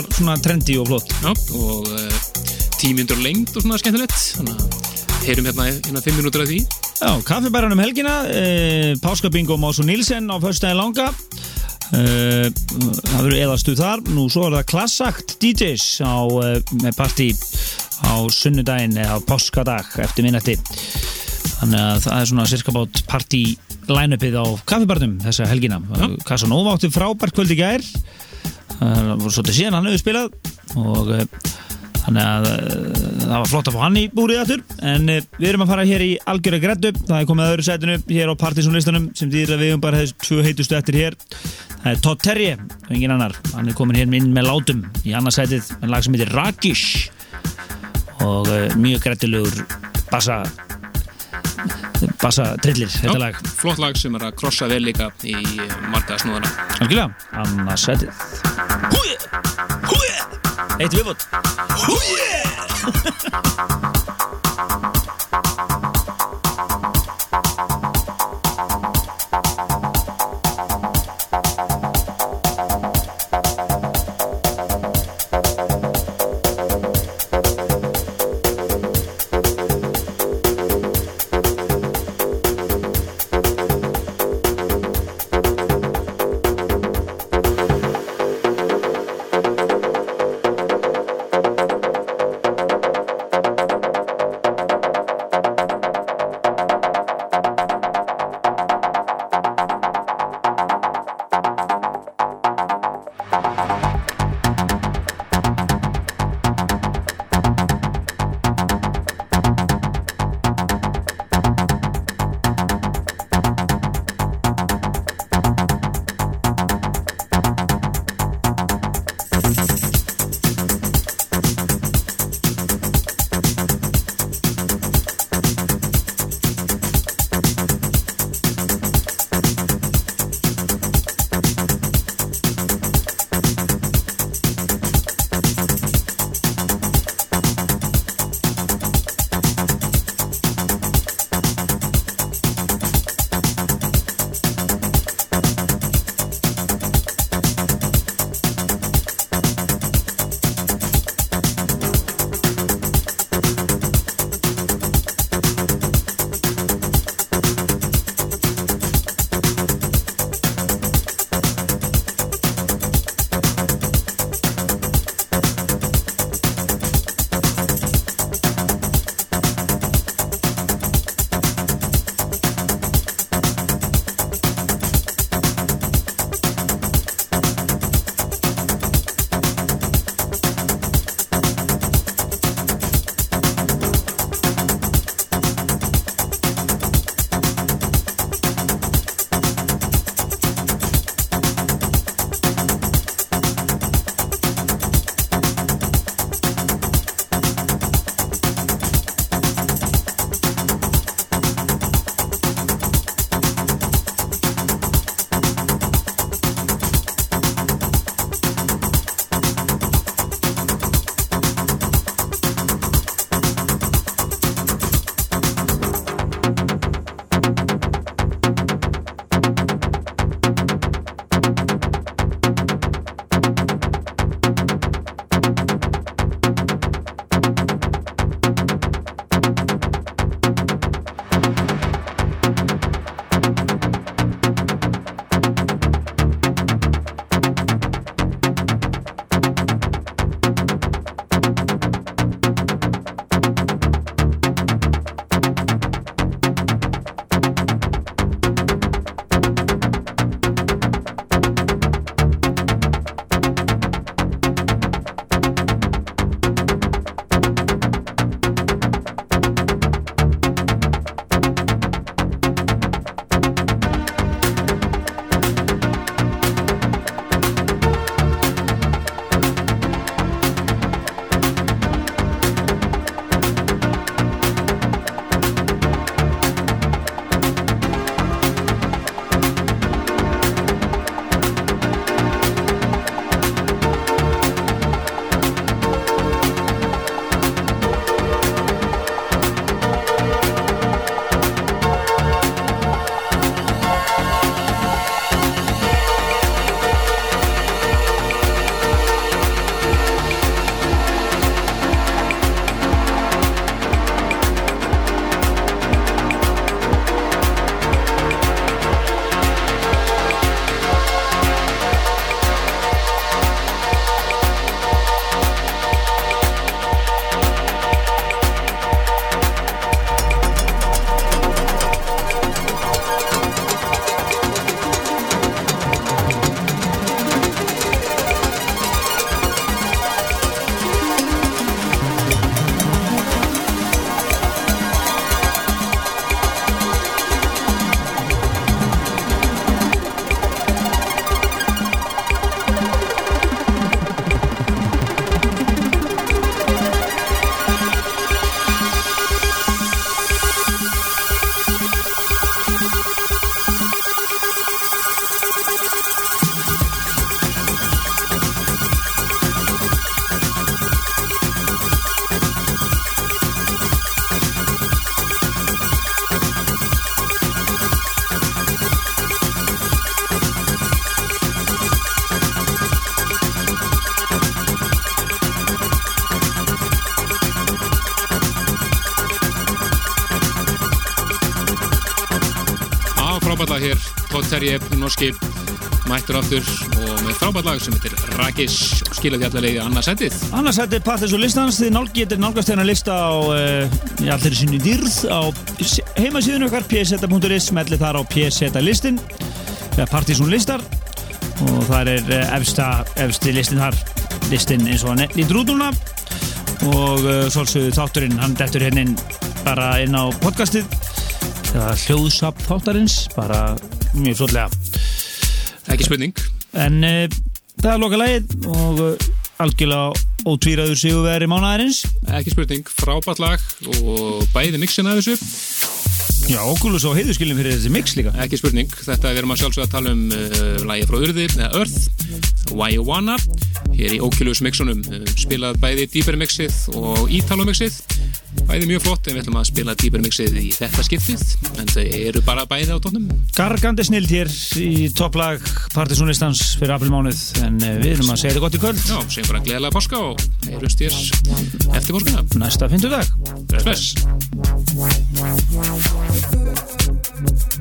Var svona trendi og flott. Já, og uh, tímyndur lengt og svona skemmtilegt þannig að heyrum hérna hérna fimm minútur af því. Já, kaffibæran um helgina e, Páskabingo Másu Nilsen á föstudaginn langa. E, það verður eðastuð þar. Nú svo er það klassakt DJs á, með partí á sunnudaginn eða á páskadag eftir minnætti þannig að það er svona cirka bát partí line-upið á kaffibarnum þessa helgina. Casanova átti frábært kvöld í gær voru svolítið síðan hann hefur spilað og e, þannig að uh, það var flott að fá hann í búrið aftur. En uh, við erum að fara hér í algjörða grættu það er komið að öðru sætinu hér á partysónlistanum sem þýðir að við höfum bara þessi tvö heitustu eftir hér. Það er Todd Terje og engin annar. Hann er komin hér inn með látum í annarsætið með lag sem heitir Rakish og mjög grættilegur bassa bassa trillir þetta lag. flott lag sem er að krossa vel líka í marga snúðana algjörlega annarsætið Húi! Húi! Eitt mættur aftur og með frábært lag sem heitir Rakis og skilaði allar leiði annarsætið Annars þetta er Partis og listans þið nálg getur nálgast þennan lista á uh, í allir sinni dýrð á heimasíðun okkar pseta.is smelli þar á pseta listin eða Partis og listar og það er uh, efsta, efsti listin þar listin eins og hann lítur út núna. Og uh, svolsögðu þátturinn hann dettur hérna inn bara inn á podcastið. Eða hljóðsap þáttarins bara mjög flotlega ekki spurning En uh, það er loka lagið og uh, algjörlega ótvíraður sigurveri mánaðarins. ekki spurning, frábært lag og bæði mixin af þessu Já, okkurlega svo heiðuskilin fyrir þessi mix líka. ekki spurning, þetta við erum að sjálfsögða að tala um uh, lagi frá Urði, eða Earth Wanna hér í Oculus mixunum spilað bæði Deeper mixið og Italo mixið bæði mjög flott en við ætlum að spila Deeper mixið í þetta skiptið en þau eru bara bæði á tónum Gargandi snild hér í topplag Partisunlistans fyrir aprilmánuð en uh, við erum að segja þetta gott í kvöld. Já, segjum bara gleðilega páska og heyrumst þér eftir páskana. Næsta fyndudag. Bless, bless. I'm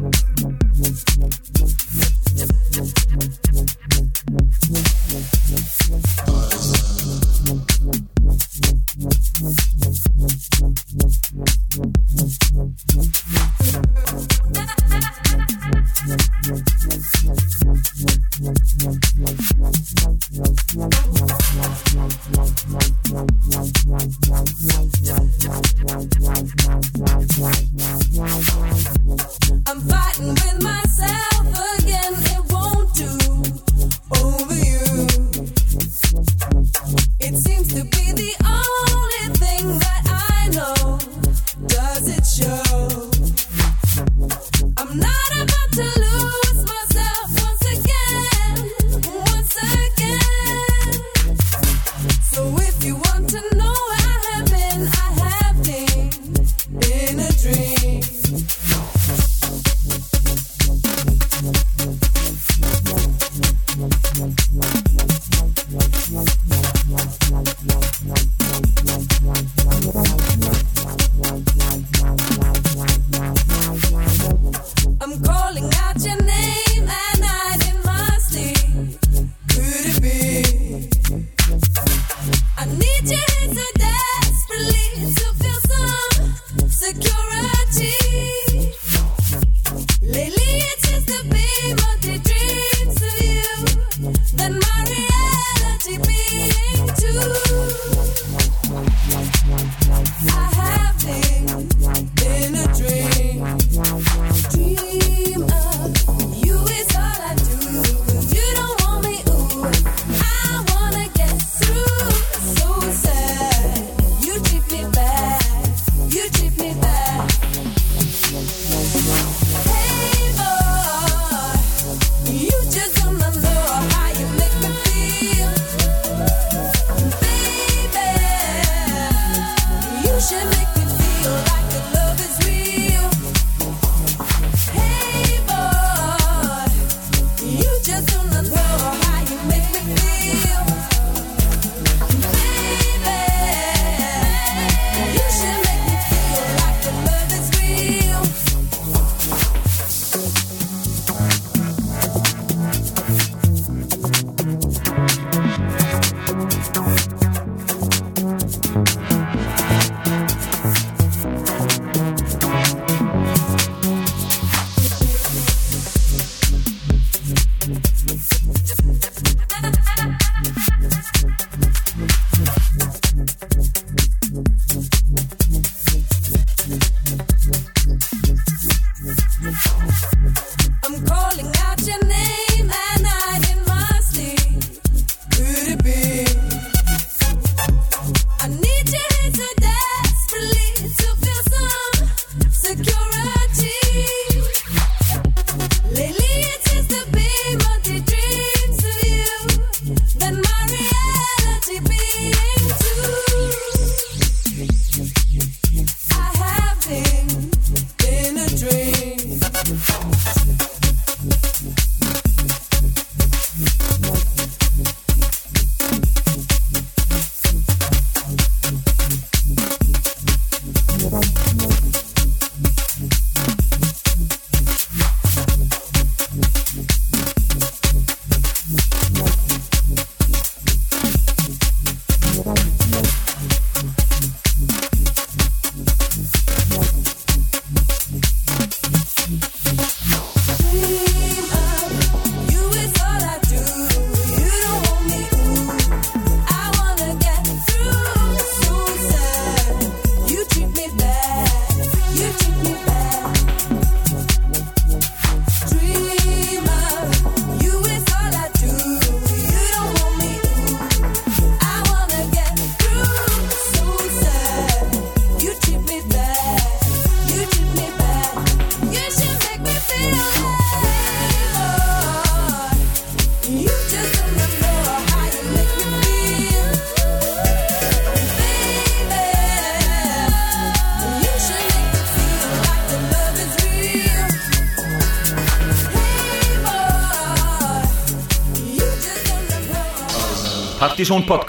Partisan Podcast.